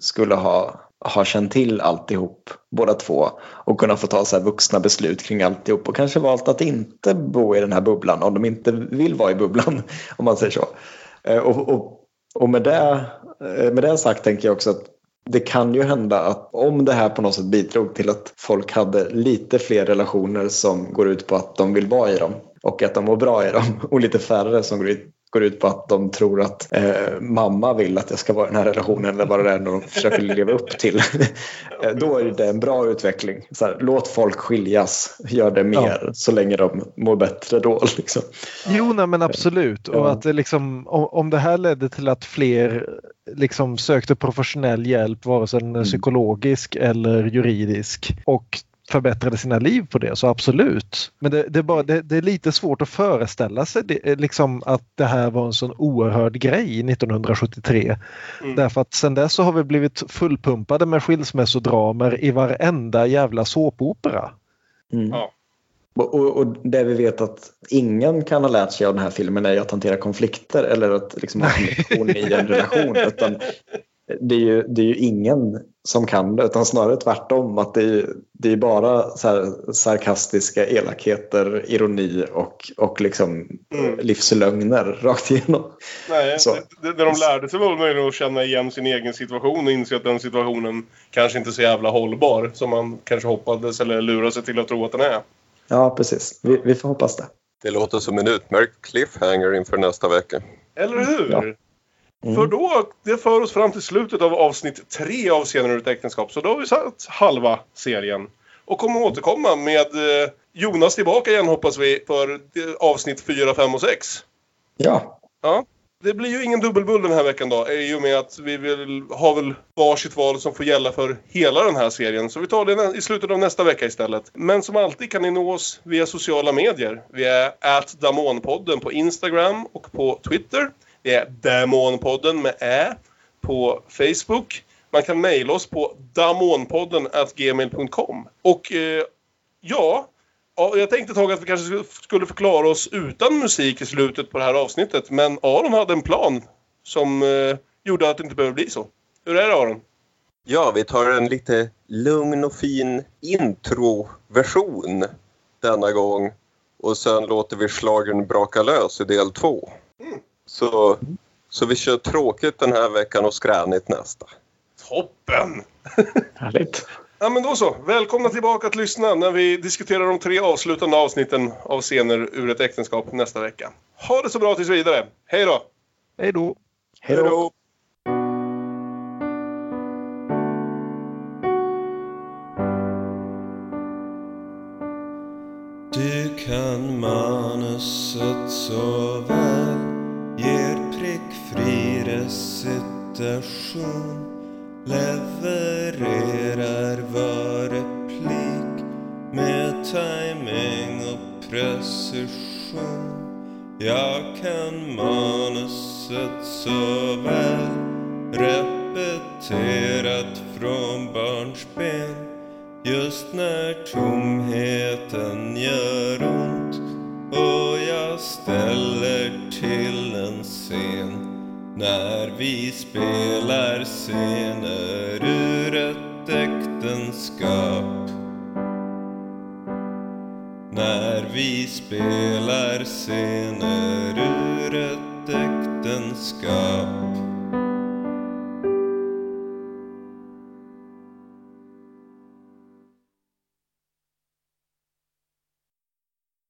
skulle ha, har känt till alltihop, båda två, och kunnat få ta så här vuxna beslut kring alltihop och kanske valt att inte bo i den här bubblan om de inte vill vara i bubblan, om man säger så. Eh, och, och, och med, det, eh, med det sagt tänker jag också att det kan ju hända att om det här på något sätt bidrog till att folk hade lite fler relationer som går ut på att de vill vara i dem och att de mår bra i dem och lite färre som går ut, går ut på att de tror att eh, mamma vill att jag ska vara i den här relationen eller vad det är de försöker leva upp till. Eh, Då är det en bra utveckling. Så här, låt folk skiljas, gör det mer så länge de mår bättre då. Liksom. Jo, nej, men absolut. Och Ja. att liksom, om, om det här ledde till att fler liksom sökte professionell hjälp, vare sig den är psykologisk eller juridisk, och förbättrade sina liv på det, så absolut. Men det, det, är, bara, det, det är lite svårt att föreställa sig det, liksom att det här var en sån oerhörd grej 1973. Mm. Därför att sen dess så har vi blivit fullpumpade med skilsmässodramer i varenda jävla såpopera. Mm. Ja. Och, och, och det vi vet att ingen kan ha lärt sig av den här filmen är att hantera konflikter eller att liksom ha kommunikation i en relation. Utan det, är ju, det är ju ingen som kan det, utan snarare tvärtom. Att det är, det är bara så här sarkastiska elakheter, ironi och, och liksom Mm. livslögner rakt igenom. Nej, Så. det, det, de lärde sig var möjligen att känna igen sin egen situation och inse att den situationen kanske inte är så jävla hållbar som man kanske hoppades eller lurade sig till att tro att den är. Ja, precis. Vi, vi får hoppas det. Det låter som en utmärkt cliffhanger inför nästa vecka. Eller hur? Ja. Mm. För då, det för oss fram till slutet av avsnitt tre av Scener ur ett äktenskap. Så då har vi satt halva serien. Och kommer återkomma med eh, Jonas tillbaka igen hoppas vi för eh, avsnitt 4, 5 och 6. Ja, Ja. Det blir ju ingen dubbelbull den här veckan då. I och med att vi vill, har väl varsitt val som får gälla för hela den här serien. Så vi tar det i slutet av nästa vecka istället. Men som alltid kan ni nå oss via sociala medier. Vi är @damonpodden på Instagram och på Twitter. Vi är Damonpodden med Ä på Facebook. Man kan mejla oss på damonpodden gmail.com. Och eh, ja, Ja, jag tänkte tag att vi kanske skulle- förklara oss utan musik i slutet på det här avsnittet. Men Aron hade en plan som eh, gjorde att det inte behöver bli så. Hur är det Aron? Ja, vi tar en lite lugn och fin introversion denna gång. Och sen låter vi schlagern braka lös i del två. Så, mm. så vi kör tråkigt den här veckan och skränigt nästa. Toppen! Härligt. Ja, men då så. Välkomna tillbaka att lyssna när vi diskuterar de tre avslutande avsnitten av scener ur ett äktenskap nästa vecka. Ha det så bra tills vidare. Hej då! Hej då! Hej då! Du kan manuset så väl prickfri recitation levererar var replik med timing och precision. Jag kan manuset så väl repeterat från barnsben. Just när tomheten gör ont och jag ställer till en scen när vi spelar scener ur ett äktenskap. När vi spelar scener ur ett äktenskap.